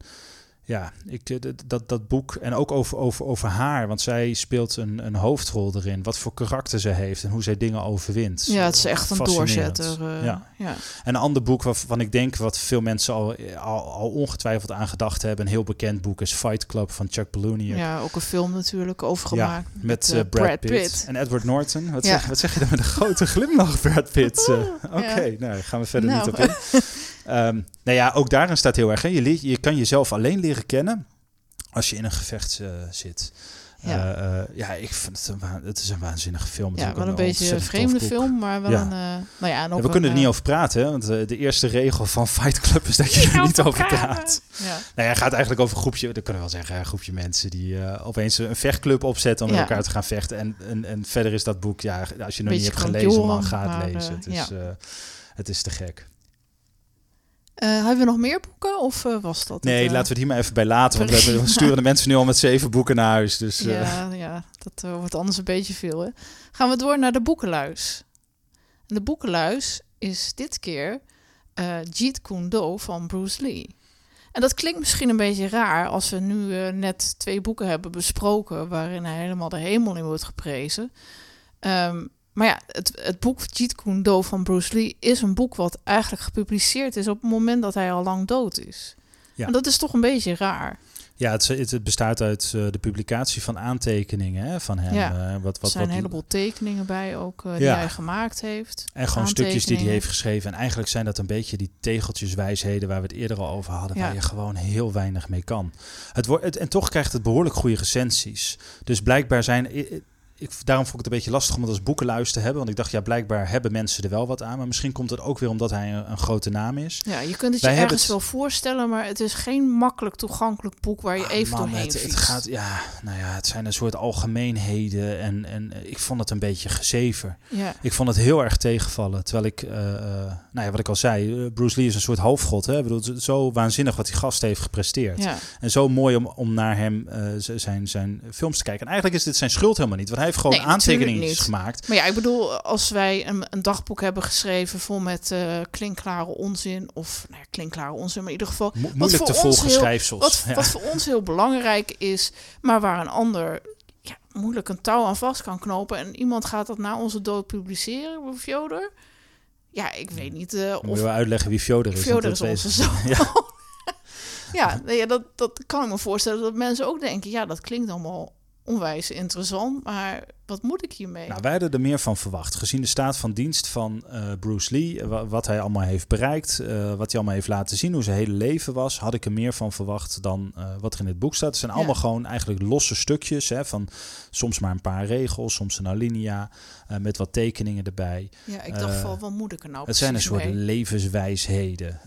ja, ik, eh, dat, dat boek en ook over, over, over haar, want zij speelt een, een hoofdrol erin. Wat voor karakter ze heeft en hoe zij dingen overwint. Ja, het is echt een doorzetter. Uh, ja. ja. En een ander boek waarvan ik denk wat veel mensen al, al, al ongetwijfeld aan gedacht hebben, een heel bekend boek is Fight Club van Chuck Palahniuk. Ja, ook een film natuurlijk overgemaakt. Ja, met, met uh, Brad, Brad Pitt. Pitt. en Edward Norton. Wat, ja. zeg, wat zeg je dan met een grote glimlach, Brad Pitt? (laughs) Oké, okay, nou gaan we verder nou. niet op in. (laughs) Um, nou ja, ook daarin staat heel erg. Hè? Je, je kan jezelf alleen leren kennen als je in een gevecht uh, zit. Ja. Uh, uh, ja, ik vind het een, het is een waanzinnige film. Ja, wel een, een beetje een vreemde film, maar wel ja. een... Uh, nou ja, en ja, we kunnen er niet over praten, hè, want de eerste regel van Fight Club is dat je er niet over praat. Ja. Nou ja, gaat eigenlijk over een groepje, dat kunnen we wel zeggen, een groepje mensen die opeens een vechtclub opzetten om met elkaar te gaan vechten. En, en, en verder is dat boek, ja, als je nog niet hebt gelezen, man, ga het lezen. Het is, het is te gek. Uh, hebben we nog meer boeken of uh, was dat? Nee, het, uh... laten we het hier maar even bij laten. Want we, (laughs) sturen de mensen nu al met zeven boeken naar huis. Dus, ja, ja, dat wordt anders een beetje veel. Hè? Gaan we door naar de boekenluis. En de boekenluis is dit keer Jeet Kune Do van Bruce Lee. En dat klinkt misschien een beetje raar als we nu net twee boeken hebben besproken... waarin hij helemaal de hemel in wordt geprezen... Um, maar ja, het, het boek Jeet Kune Do van Bruce Lee is een boek wat eigenlijk gepubliceerd is op het moment dat hij al lang dood is. Ja. En dat is toch een beetje raar. Ja, het, het bestaat uit uh, de publicatie van aantekeningen hè, van hem. Ja, uh, wat, wat, er zijn een heleboel tekeningen bij ook uh, die ja. hij gemaakt heeft. En gewoon stukjes die hij heeft geschreven. En eigenlijk zijn dat een beetje die tegeltjeswijsheden waar we het eerder al over hadden. Ja. Waar je gewoon heel weinig mee kan. Het wordt, het, en toch krijgt het behoorlijk goede recensies. Dus blijkbaar zijn ik, daarom vond ik het een beetje lastig om het als boekenluis te hebben. Want ik dacht, ja, blijkbaar hebben mensen er wel wat aan. Maar misschien komt het ook weer omdat hij een, een grote naam is. Ja, je kunt het Wij je ergens het... wel voorstellen, maar het is geen makkelijk toegankelijk boek waar je ah, even man, doorheen het, het, gaat, ja, nou ja, het zijn een soort algemeenheden. En, en ik vond het een beetje gezever. Ja. Ik vond het heel erg tegenvallen. Terwijl ik, uh, nou ja, wat ik al zei, Bruce Lee is een soort halfgod. Hè? Ik bedoel, zo waanzinnig wat die gast heeft gepresteerd. Ja. En zo mooi om, om naar hem zijn, zijn films te kijken. En eigenlijk is dit zijn schuld helemaal niet. Want hij heeft gewoon nee, aantekeningen gemaakt. Maar ja, ik bedoel, als wij een, een dagboek hebben geschreven vol met uh, klinkklare onzin, of nou ja, klinkklare onzin, maar in ieder geval. Mo moeilijk te volgen heel, schrijfsels. Wat, ja. wat voor ons heel belangrijk is, maar waar een ander ja, moeilijk een touw aan vast kan knopen. En iemand gaat dat na onze dood publiceren, Fjodor. Ja, ik weet niet. Uh, of... Moeten we uitleggen wie Fjodor is? Fjodor is onze zoon. ja. (laughs) ja, nee, dat, dat kan ik me voorstellen dat mensen ook denken, ja, dat klinkt allemaal onwijs interessant. Maar wat moet ik hiermee? Nou, wij hadden er meer van verwacht. Gezien de staat van dienst van uh, Bruce Lee, wa wat hij allemaal heeft bereikt, uh, wat hij allemaal heeft laten zien, hoe zijn hele leven was, had ik er meer van verwacht dan uh, wat er in het boek staat. Het zijn allemaal gewoon eigenlijk losse stukjes, hè, van soms maar een paar regels, soms een alinea, met wat tekeningen erbij. Ja, ik dacht van, wat moet ik er nou Het zijn een soort mee? levenswijsheden,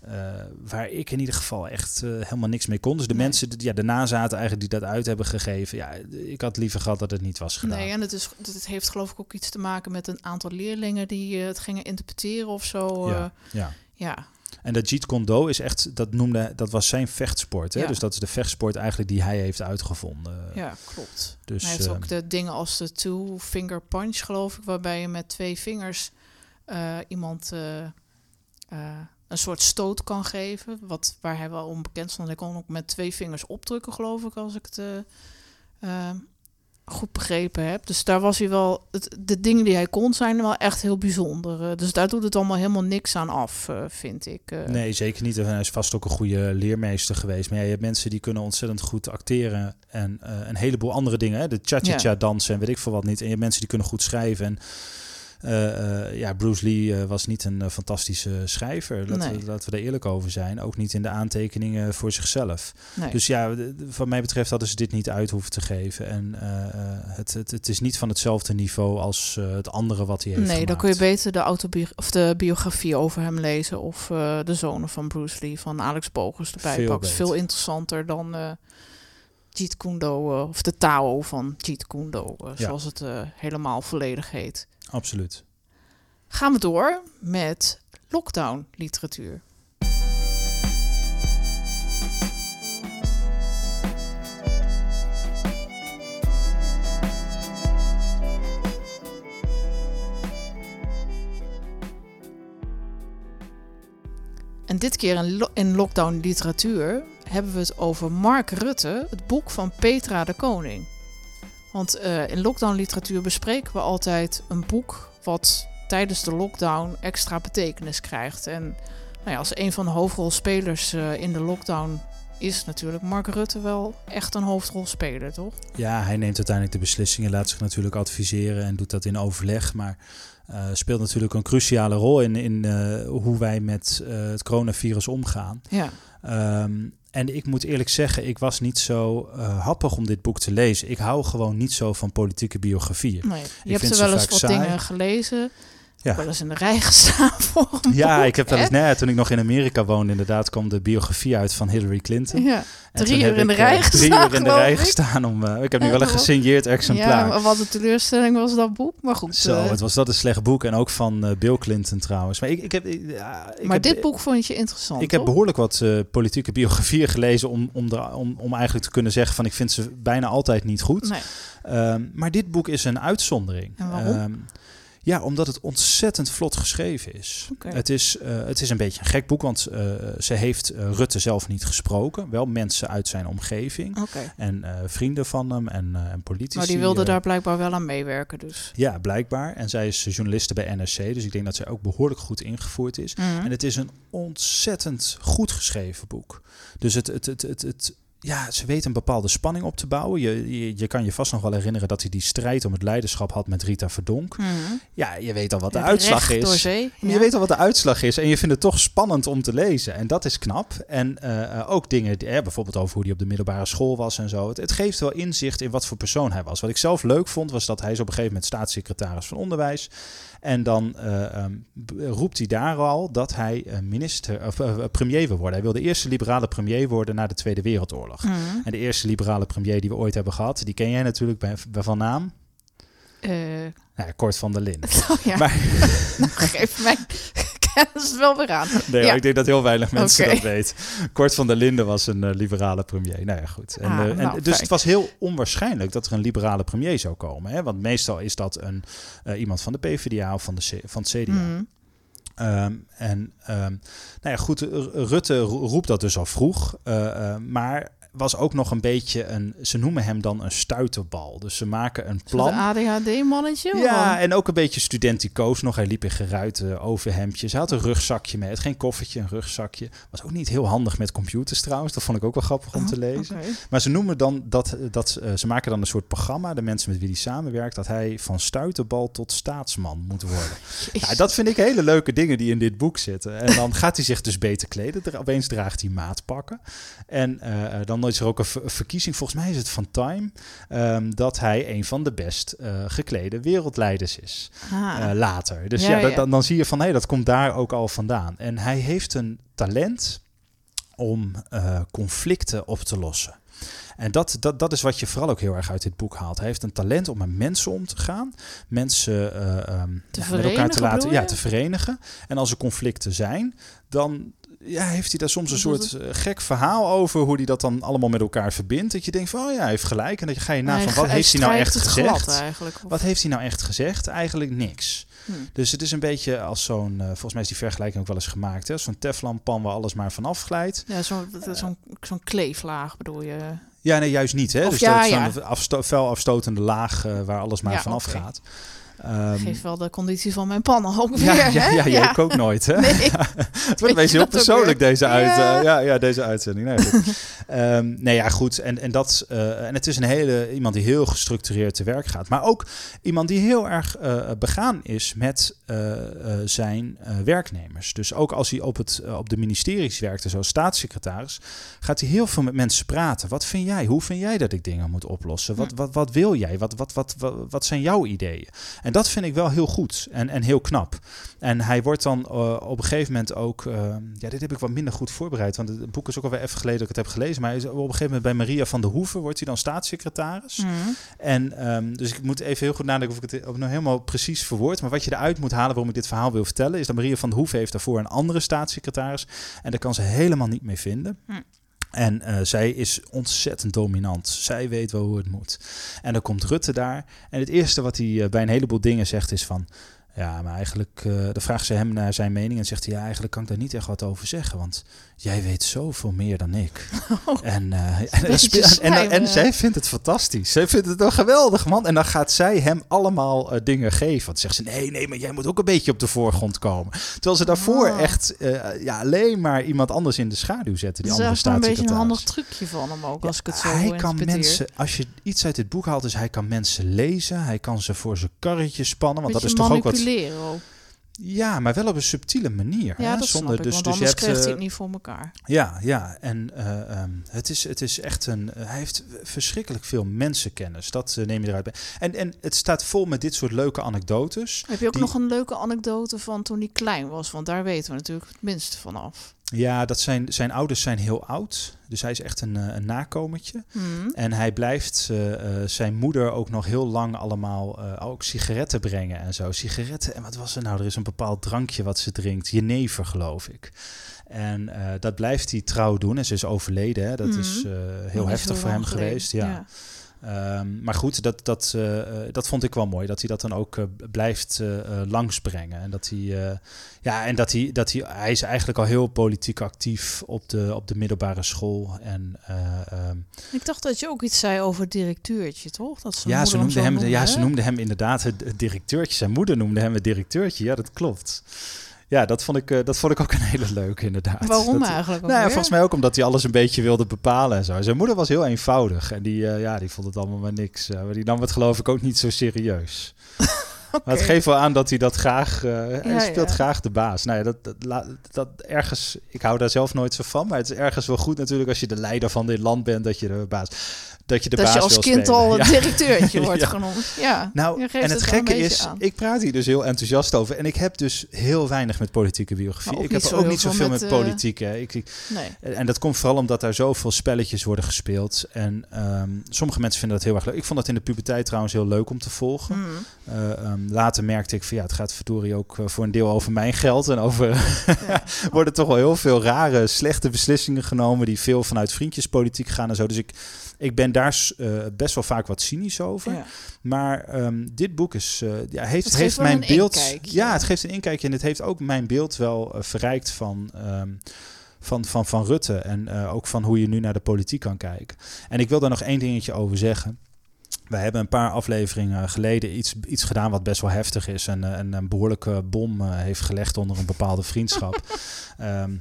waar ik in ieder geval echt helemaal niks mee kon. Dus de nee. mensen die ja, de nazaten eigenlijk die dat uit hebben gegeven, ja, ik had liever gehad dat het niet was gedaan. Nee, en het, is, het heeft geloof ik ook iets te maken met een aantal leerlingen die uh, het gingen interpreteren of zo. Ja, uh, ja. ja. En dat Jeet Kune Do is echt, dat noemde, dat was zijn vechtsport. Hè? Ja. Dus dat is de vechtsport eigenlijk die hij heeft uitgevonden. Ja, klopt. Dus, hij heeft ook de dingen als de two-finger punch, geloof ik, waarbij je met twee vingers uh, iemand een soort stoot kan geven. Wat, waar hij wel onbekend stond. Hij kon ook met twee vingers opdrukken, geloof ik, als ik het uh, goed begrepen heb. Dus daar was hij wel. Het, de dingen die hij kon zijn wel echt heel bijzonder. Uh, dus daar doet het allemaal helemaal niks aan af, uh, vind ik. Uh. Nee, zeker niet. Hij is vast ook een goede leermeester geweest. Maar ja, je hebt mensen die kunnen ontzettend goed acteren. En een heleboel andere dingen. Hè? De cha-cha-cha dansen en weet ik veel wat niet. En je hebt mensen die kunnen goed schrijven. En ja, Bruce Lee uh, was niet een fantastische schrijver. Laten, Nee. we, laten we er eerlijk over zijn. Ook niet in de aantekeningen voor zichzelf. Nee. Dus ja, wat mij betreft hadden ze dit niet uit hoeven te geven. En eh, eh, het, het, het is niet van hetzelfde niveau als eh, het andere wat hij heeft Nee, dan kun je beter de, autobio of de biografie over hem lezen. Of eh, de zonen van Bruce Lee, van Alex Bogers erbij Veel beter. Veel interessanter dan eh Jeet Kune Do, eh, of de Tao van Jeet Kune Do, eh, Ja. zoals het eh, helemaal volledig heet. Absoluut. Gaan we door met lockdown literatuur. En dit keer in, lo- in lockdown literatuur hebben we het over Mark Rutte, het boek van Petra de Koning. Want eh, in lockdown literatuur bespreken we altijd een boek wat tijdens de lockdown extra betekenis krijgt. En nou ja, als een van de hoofdrolspelers eh, in de lockdown is natuurlijk Mark Rutte wel echt een hoofdrolspeler, toch? Ja, hij neemt uiteindelijk de beslissingen, laat zich natuurlijk adviseren en doet dat in overleg. Maar eh, speelt natuurlijk een cruciale rol in, in hoe wij met het coronavirus omgaan. Ja. Ehm, en ik moet eerlijk zeggen, ik was niet zo eh, happig om dit boek te lezen. Ik hou gewoon niet zo van politieke biografieën. Nee, je hebt er wel eens wat saai. dingen gelezen. Ja. Wel eens in de rij gestaan (laughs) voor een Ja, boek, ik heb wel eens, nee, toen ik nog in Amerika woonde, inderdaad, kwam de biografie uit van Hillary Clinton. Ja, En drie toen uur in de rij eh, Drie gestaan, uur in de rij gestaan. Om, eh, ik heb nu wel een gesigneerd exemplaar. ja, wat een teleurstelling was dat boek. Maar goed. Zo, eh, het was dat een slecht boek. En ook van eh, Bill Clinton trouwens. Maar ik, ik heb, ik, maar heb, dit boek vond je interessant, Ik heb behoorlijk wat eh, politieke biografieën gelezen om, om, de, om, om eigenlijk te kunnen zeggen van ik vind ze bijna altijd niet goed. Nee. Ehm, maar dit boek is een uitzondering. En waarom? Ehm, ja, omdat het ontzettend vlot geschreven is. Het, is eh, het is een beetje een gek boek, want eh, ze heeft eh, Rutte zelf niet gesproken. Wel mensen uit zijn omgeving en vrienden van hem en, en politici. Maar die wilde daar blijkbaar wel aan meewerken, dus. Ja, blijkbaar. En zij is journaliste bij NRC, dus ik denk dat zij ook behoorlijk goed ingevoerd is. Mhm. En het is een ontzettend goed geschreven boek. Dus het, het, het, het, het- ja, ze weet een bepaalde spanning op te bouwen. Je, je, je kan je vast nog wel herinneren dat hij die strijd om het leiderschap had met Rita Verdonk. Mhm. Ja, je weet al wat de Het uitslag is. Zee. Ja. Je weet al wat de uitslag is en je vindt het toch spannend om te lezen. En dat is knap. En eh, eh, ook dingen, die, eh, bijvoorbeeld over hoe hij op de middelbare school was en zo. Het, het geeft wel inzicht in wat voor persoon hij was. Wat ik zelf leuk vond, was dat hij is op een gegeven moment staatssecretaris van Onderwijs. En dan eh, ehm, roept hij daar al dat hij eh, minister, of, eh, premier wil worden. Hij wil de eerste liberale premier worden na de Tweede Wereldoorlog. Mhm. En de eerste liberale premier die we ooit hebben gehad, die ken jij natuurlijk bij, bij van naam. Eh, Nou, ja, Kort van der Linden. (laughs) oh ja, Maar (laughs) nou, geef (laughs) mijn kennis wel weer aan. Nee, Ja. ik denk dat heel weinig mensen dat weten. Kort van der Linden was een eh, liberale premier. Nou ja, goed. En, Ah, eh, en nou, dus fijn. het was heel onwaarschijnlijk dat er een liberale premier zou komen. Hè? Want meestal is dat een, eh, iemand van de PvdA of van, de C- van het CDA. Mhm. Ehm, en ehm, nou ja, goed, Rutte ro- roept dat dus al vroeg. maar was ook nog een beetje een, ze noemen hem dan een stuiterbal. Dus ze maken een plan. ADHD-mannetje? Ja, en ook een beetje studenticoos nog. Hij liep in geruite overhemdjes. Hij had een rugzakje mee. Het geen koffertje, een rugzakje. Was ook niet heel handig met computers trouwens. Dat vond ik ook wel grappig om te lezen. Oké. Maar ze noemen dan dat, dat eh, ze maken dan een soort programma, de mensen met wie hij samenwerkt, dat hij van stuiterbal tot staatsman moet worden. Ja, dat vind ik hele leuke dingen die in dit boek zitten. En dan gaat hij zich dus beter kleden. Opeens draagt hij maatpakken. En eh, eh, dan is er ook een ver- verkiezing, volgens mij is het van Time, ehm, dat hij een van de best eh, geklede wereldleiders is. Ah. eh, later. Dus Ja, ja, dat- ja. Dan, dan zie je van hé, dat komt daar ook al vandaan. En hij heeft een talent om eh, conflicten op te lossen. En dat, dat, dat is wat je vooral ook heel erg uit dit boek haalt. Hij heeft een talent om met mensen om te gaan, mensen ja, met elkaar te laten, ja, te verenigen. En als er conflicten zijn, dan ja, heeft hij daar soms een soort eh, gek verhaal over hoe hij dat dan allemaal met elkaar verbindt. Dat je denkt van, oh ja, hij heeft gelijk. En dat je ga je na van, wat heeft hij nou echt gezegd? Wat heeft hij nou echt gezegd? Eigenlijk niks. Hm. Dus het is een beetje als zo'n, eh, volgens mij is die vergelijking ook wel eens gemaakt, hè? zo'n teflonpan waar alles maar vanaf glijdt. Ja, zo'n zo'n zo'n kleeflaag bedoel je. Ja, nee, juist niet. Hè? Of dus ja, dat is ja. zo'n afsto fel afstotende laag eh, waar alles maar Ja, vanaf gaat. Ehm, Geeft wel de conditie van mijn pannen ook weer, ja, ja, hè? ja, jij ook nooit, hè? Nee, (laughs) Het wordt een beetje je heel persoonlijk, deze, uit, Ja. eh, ja, ja, deze uitzending. Nee. (laughs) Ehm, nee, ja, goed. En, en, dat, eh, en het is een hele, iemand die heel gestructureerd te werk gaat. Maar ook iemand die heel erg eh, begaan is met zijn werknemers. Dus ook als hij op, het, op de ministeries werkte, zoals staatssecretaris, gaat hij heel veel met mensen praten. Wat vind jij? Hoe vind jij dat ik dingen moet oplossen? Wat, Hm. wat, wat wil jij? Wat, wat, wat, wat, wat zijn jouw ideeën? En dat vind ik wel heel goed en, en heel knap. En hij wordt dan eh, op een gegeven moment ook... eh, ja, dit heb ik wat minder goed voorbereid. Want het boek is ook alweer even geleden dat ik het heb gelezen. Maar hij is op een gegeven moment bij Maria van der Hoeven... wordt hij dan staatssecretaris. Mhm. En um, dus ik moet even heel goed nadenken of ik het ook nog helemaal precies verwoord. Maar wat je eruit moet halen waarom ik dit verhaal wil vertellen... is dat Maria van der Hoeven heeft daarvoor een andere staatssecretaris. En daar kan ze helemaal niet mee vinden. Hm. En uh, zij is ontzettend dominant. Zij weet wel hoe het moet. En dan komt Rutte daar. En het eerste wat hij uh, bij een heleboel dingen zegt is van... Ja, maar eigenlijk, uh, dan vraagt ze hem naar zijn mening en zegt hij... ja, eigenlijk kan ik daar niet echt wat over zeggen, want jij weet zoveel meer dan ik. (laughs) Oh, en, uh, en, en, en, en, zij vindt het fantastisch. Zij vindt het een geweldig man. En dan gaat zij hem allemaal uh, dingen geven. Want zegt ze, nee, nee, maar jij moet ook een beetje op de voorgrond komen. Terwijl ze daarvoor Oh. echt ja, alleen maar iemand anders in de schaduw zetten. Die dat is andere een beetje een handig trucje van hem ook, als ik het zo hij kan mensen, als je iets uit dit boek haalt, is hij kan mensen lezen. Hij kan ze voor zijn karretje spannen. Want dat is toch ook wat. Manipuleren ook. Ja, maar wel op een subtiele manier. Ja, hè? dat Zonder, ik, dus, dus je hebt, krijgt hij eh, het niet voor elkaar. Ja, ja. En uh, um, het, is, het is echt een. Uh, hij heeft verschrikkelijk veel mensenkennis. Dat uh, neem je eruit bij. En, en het staat vol met dit soort leuke anekdotes. Heb je ook die... nog een leuke anekdote van toen hij klein was? Want daar weten we natuurlijk het minste van af. Ja, dat zijn, zijn ouders zijn heel oud. Dus hij is echt een, een nakomertje. Hmm. En hij blijft uh, zijn moeder ook nog heel lang allemaal uh, ook sigaretten brengen en zo. Sigaretten, en wat was er nou? Er is een bepaald drankje wat ze drinkt. Jenever, geloof ik. En dat blijft hij trouw doen. En ze is overleden. Hè? Dat Hmm. is heel heftig voor hem geleden. geweest. Ja. ja. Um, maar goed, dat, dat, uh, dat vond ik wel mooi. Dat hij dat dan ook uh, blijft uh, langsbrengen. En dat hij, ja, en dat hij, dat hij, hij is eigenlijk al heel politiek actief op de, op de middelbare school. En, um, ik dacht dat je ook iets zei over directeurtje, toch? Dat ja, ze noemde hem, noemde, ja, ze noemde hem inderdaad het, het directeurtje. Zijn moeder noemde hem het directeurtje. Ja, dat klopt. Ja, dat vond, ik, uh, dat vond ik ook een hele leuke, inderdaad. Waarom dat, eigenlijk? Nou, ja, volgens mij ook omdat hij alles een beetje wilde bepalen en zo. Zijn moeder was heel eenvoudig en die, uh, ja, die vond het allemaal maar niks. Uh, maar die nam het geloof ik ook niet zo serieus. (laughs) okay. Maar het geeft wel aan dat hij dat graag... Uh, ja, hij speelt graag de baas. Nou ja, dat, dat, ergens... Ik hou daar zelf nooit zo van, maar het is ergens wel goed natuurlijk als je de leider van dit land bent, dat je de baas... Dat je de dat baas je als kind spelen. al een directeurtje (laughs) wordt ja. genoemd. Ja, nou, en het, gekke is, aan. ik praat hier dus heel enthousiast over. En ik heb dus heel weinig met politieke biografie. Ik heb ook niet veel zoveel met, met, eh, politiek. Hè. Ik, ik- Nee. en dat komt vooral omdat daar zoveel spelletjes worden gespeeld. En ehm, sommige mensen vinden dat heel erg leuk. Ik vond dat in de puberteit trouwens heel leuk om te volgen. Eh, ehm, later merkte ik van ja, het gaat verdorie ook eh, voor een deel over mijn geld. En over Ja. (laughs) worden toch wel heel veel rare, slechte beslissingen genomen. Die veel vanuit vriendjespolitiek gaan en zo. Dus ik, ik ben daar eh, best wel vaak wat cynisch over. Ja. Maar ehm, dit boek is, eh, ja, heeft, Het geeft heeft mijn een beeld. Ja, het geeft een inkijkje. En het heeft ook mijn beeld wel verrijkt van. ehm, van, van, van Rutte. En ook van hoe je nu naar de politiek kan kijken. En ik wil daar nog één dingetje over zeggen. Wij hebben een paar afleveringen geleden iets, iets gedaan wat best wel heftig is. En, eh, en een behoorlijke bom eh, heeft gelegd onder een bepaalde vriendschap. (laughs) Ehm,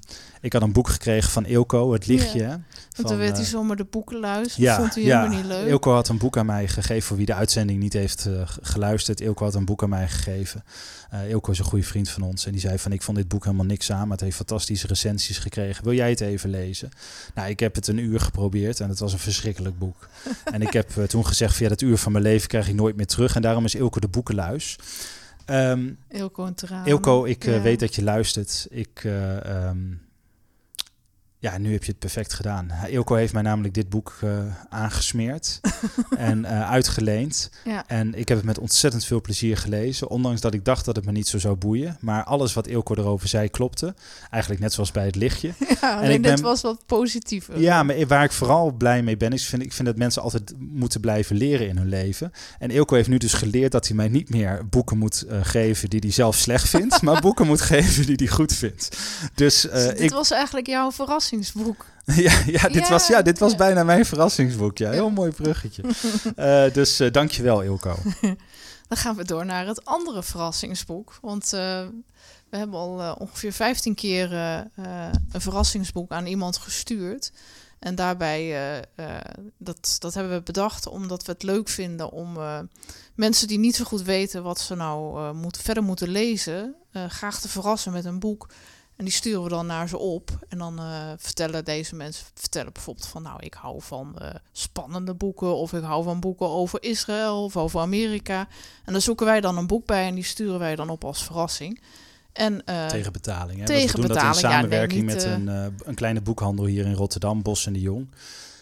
ik had een boek gekregen van Ilko, Het Lichtje. Ja. Want dan werd hij eh, zomaar de boekenluis. ja, vond hij ja. helemaal niet leuk. Ilko had een boek aan mij gegeven voor wie de uitzending niet heeft eh, geluisterd. Ilko had een boek aan mij gegeven. Eh Ilko is een goede vriend van ons en die zei van ik vond dit boek helemaal niks aan, maar het heeft fantastische recensies gekregen. Wil jij het even lezen? Nou, ik heb het een uur geprobeerd en het was een verschrikkelijk boek. (laughs) en ik heb eh, toen gezegd via dat uur van mijn leven krijg ik nooit meer terug en daarom is Ilko de boekenluis. Ehm Ilko. Ilko, ik eh, Ja. weet dat je luistert. Ik, eh, ehm, ja, nu heb je het perfect gedaan. Ilko heeft mij namelijk dit boek eh, aangesmeerd (laughs) en eh, uitgeleend. Ja. En ik heb het met ontzettend veel plezier gelezen. Ondanks dat ik dacht dat het me niet zo zou boeien. Maar alles wat Ilko erover zei klopte. Eigenlijk net zoals bij het lichtje. (laughs) Ja, alleen ik dit ben- was wat positiever. Ja, maar waar ik vooral blij mee ben, is vind ik vind dat mensen altijd moeten blijven leren in hun leven. En Ilko heeft nu dus geleerd dat hij mij niet meer boeken moet eh, geven die hij zelf slecht vindt, (laughs) maar boeken moet geven die hij goed vindt. Dus Dus dit ik, was eigenlijk jouw verrassingsboek. (laughs) ja, ja, dit Ja, was, ja, dit was bijna mijn verrassingsboek. Ja, heel mooi bruggetje. (laughs) Eh, dus eh dankjewel, Ilko. (laughs) Dan gaan we door naar het andere verrassingsboek. Want eh, we hebben al ongeveer 15 keer een verrassingsboek aan iemand gestuurd. En daarbij, dat, dat hebben we bedacht omdat we het leuk vinden om mensen die niet zo goed weten wat ze nou moeten, verder moeten lezen, graag te verrassen met een boek. En die sturen we dan naar ze op. En dan eh, vertellen deze mensen vertellen bijvoorbeeld van nou, ik hou van eh, spannende boeken. Of ik hou van boeken over Israël of over Amerika. En dan zoeken wij dan een boek bij en die sturen wij dan op als verrassing. En eh, Tegen betaling. Hè? tegen we doen dat in betaling, ja, nee, samenwerking niet, met een, een kleine boekhandel hier in Rotterdam, Bos en de Jong.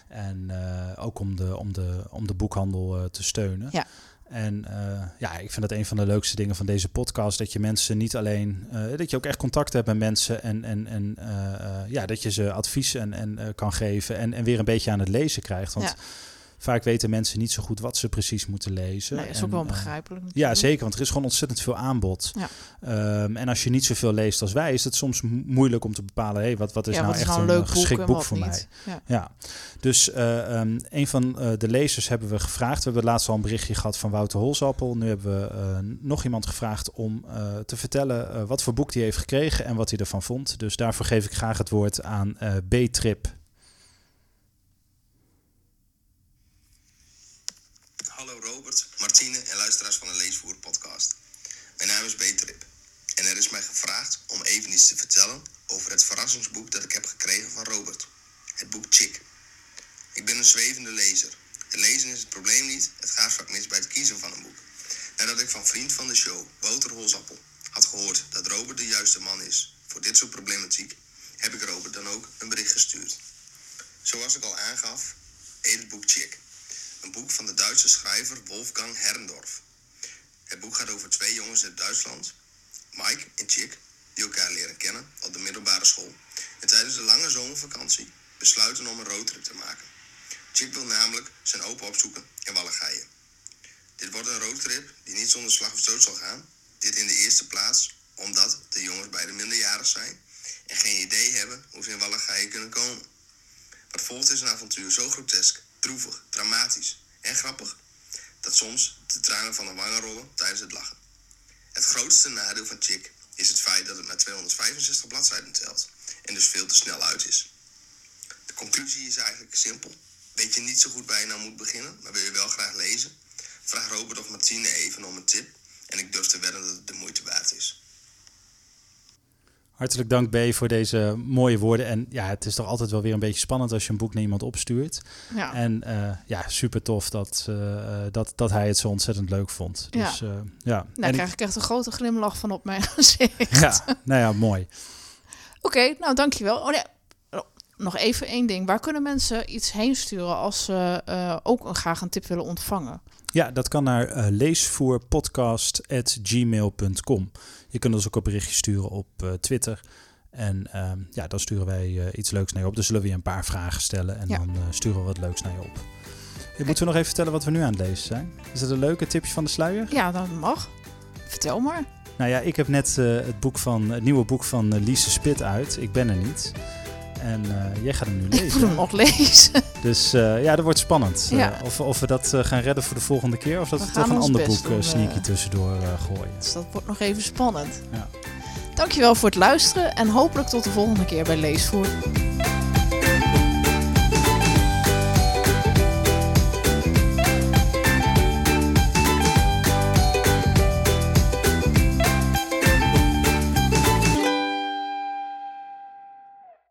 En ook om de, om de, om de boekhandel te steunen. Ja. En eh, ja, ik vind dat een van de leukste dingen van deze podcast. Dat je mensen niet alleen, eh, dat je ook echt contact hebt met mensen. En, en, en eh, ja, dat je ze advies en, en, kan geven. En, en weer een beetje aan het lezen krijgt. Want Ja. Vaak weten mensen niet zo goed wat ze precies moeten lezen. nee, dat is En, ook wel eh, begrijpelijk. ja, zeker, want er is gewoon ontzettend veel aanbod. Ja. Ehm, en als je niet zoveel leest als wij, is het soms mo- moeilijk om te bepalen: hey, wat, wat is ja, nou wat is echt nou een een leuk eh, boek geschikt boek voor niet. mij? Ja. Ja, dus eh, ehm, een van de lezers hebben we gevraagd. We hebben laatst al een berichtje gehad van Wouter Holzappel. Nu hebben we nog iemand gevraagd om te vertellen wat voor boek hij heeft gekregen en wat hij ervan vond. Dus daarvoor geef ik graag het woord aan B-Trip. Hallo Robert, Martine en luisteraars van de Leesvoer podcast. Mijn naam is Betrip en er is mij gevraagd om even te vertellen over het verrassingsboek dat ik heb gekregen van Robert. Het boek Chick. Ik ben een zwevende lezer. Het lezen is het probleem niet, het gaat vaak mis bij het kiezen van een boek. Nadat ik van vriend van de show, Wouter Holzappel, had gehoord dat Robert de juiste man is voor dit soort problematiek, heb ik Robert dan ook een bericht gestuurd. Zoals ik al aangaf, heet het boek Chick. Een boek van de Duitse schrijver Wolfgang Herrendorf. Het boek gaat over twee jongens uit Duitsland, Mike en Chick, die elkaar leren kennen op de middelbare school. En tijdens de lange zomervakantie besluiten om een roadtrip te maken. Chick wil namelijk zijn opa opzoeken in Walligije. Dit wordt een roadtrip die niet zonder slag of stoot zal gaan. Dit in de eerste plaats omdat de jongens beide minderjarig zijn en geen idee hebben hoe ze in Walligije kunnen komen. Wat volgt is een avontuur zo grotesk, droevig, dramatisch en grappig dat soms de tranen van de wangen rollen tijdens het lachen. Het grootste nadeel van Chick is het feit dat het maar 265 bladzijden telt en dus veel te snel uit is. De conclusie is eigenlijk simpel. Weet je niet zo goed waar je nou moet beginnen, maar wil je wel graag lezen? Vraag Robert of Martine even om een tip en ik durf te wedden dat het de moeite waard is. Hartelijk dank B voor deze mooie woorden. En ja, het is toch altijd wel weer een beetje spannend als je een boek naar iemand opstuurt. Ja. En eh, ja, super tof dat, eh, dat, dat hij het zo ontzettend leuk vond. Ja. Dus eh, ja. Daar En krijg ik echt een grote glimlach van op mijn (laughs) gezicht. ja, nou ja, mooi. Oké, nou dankjewel. Oh nee, oh, nog even één ding. Waar kunnen mensen iets heen sturen als ze ook een, graag een tip willen ontvangen? Ja, dat kan naar leesvoerpodcast.gmail.com. Je kunt ons ook een berichtje sturen op eh, Twitter. En ehm, ja, dan sturen wij eh, iets leuks naar je op. Dus zullen we je een paar vragen stellen en Ja. dan eh, sturen we wat leuks naar je op. Moeten we nog even vertellen wat we nu aan het lezen zijn? Is dat een leuke tipje van de sluier? Ja, dat mag. Vertel maar. Nou ja, ik heb net het, boek van, het nieuwe boek van eh, Lise Spit uit. Ik ben er niet. En eh, jij gaat hem nu Ik moet lezen. hem nog lezen. Dus eh, ja, dat wordt spannend. Eh, of, of we dat gaan redden voor de volgende keer. Of dat We toch een ander boek doen, sneaky tussendoor gooien. Dus dat wordt nog even spannend. Ja. Dankjewel voor het luisteren en hopelijk tot de volgende keer bij Leesvoer.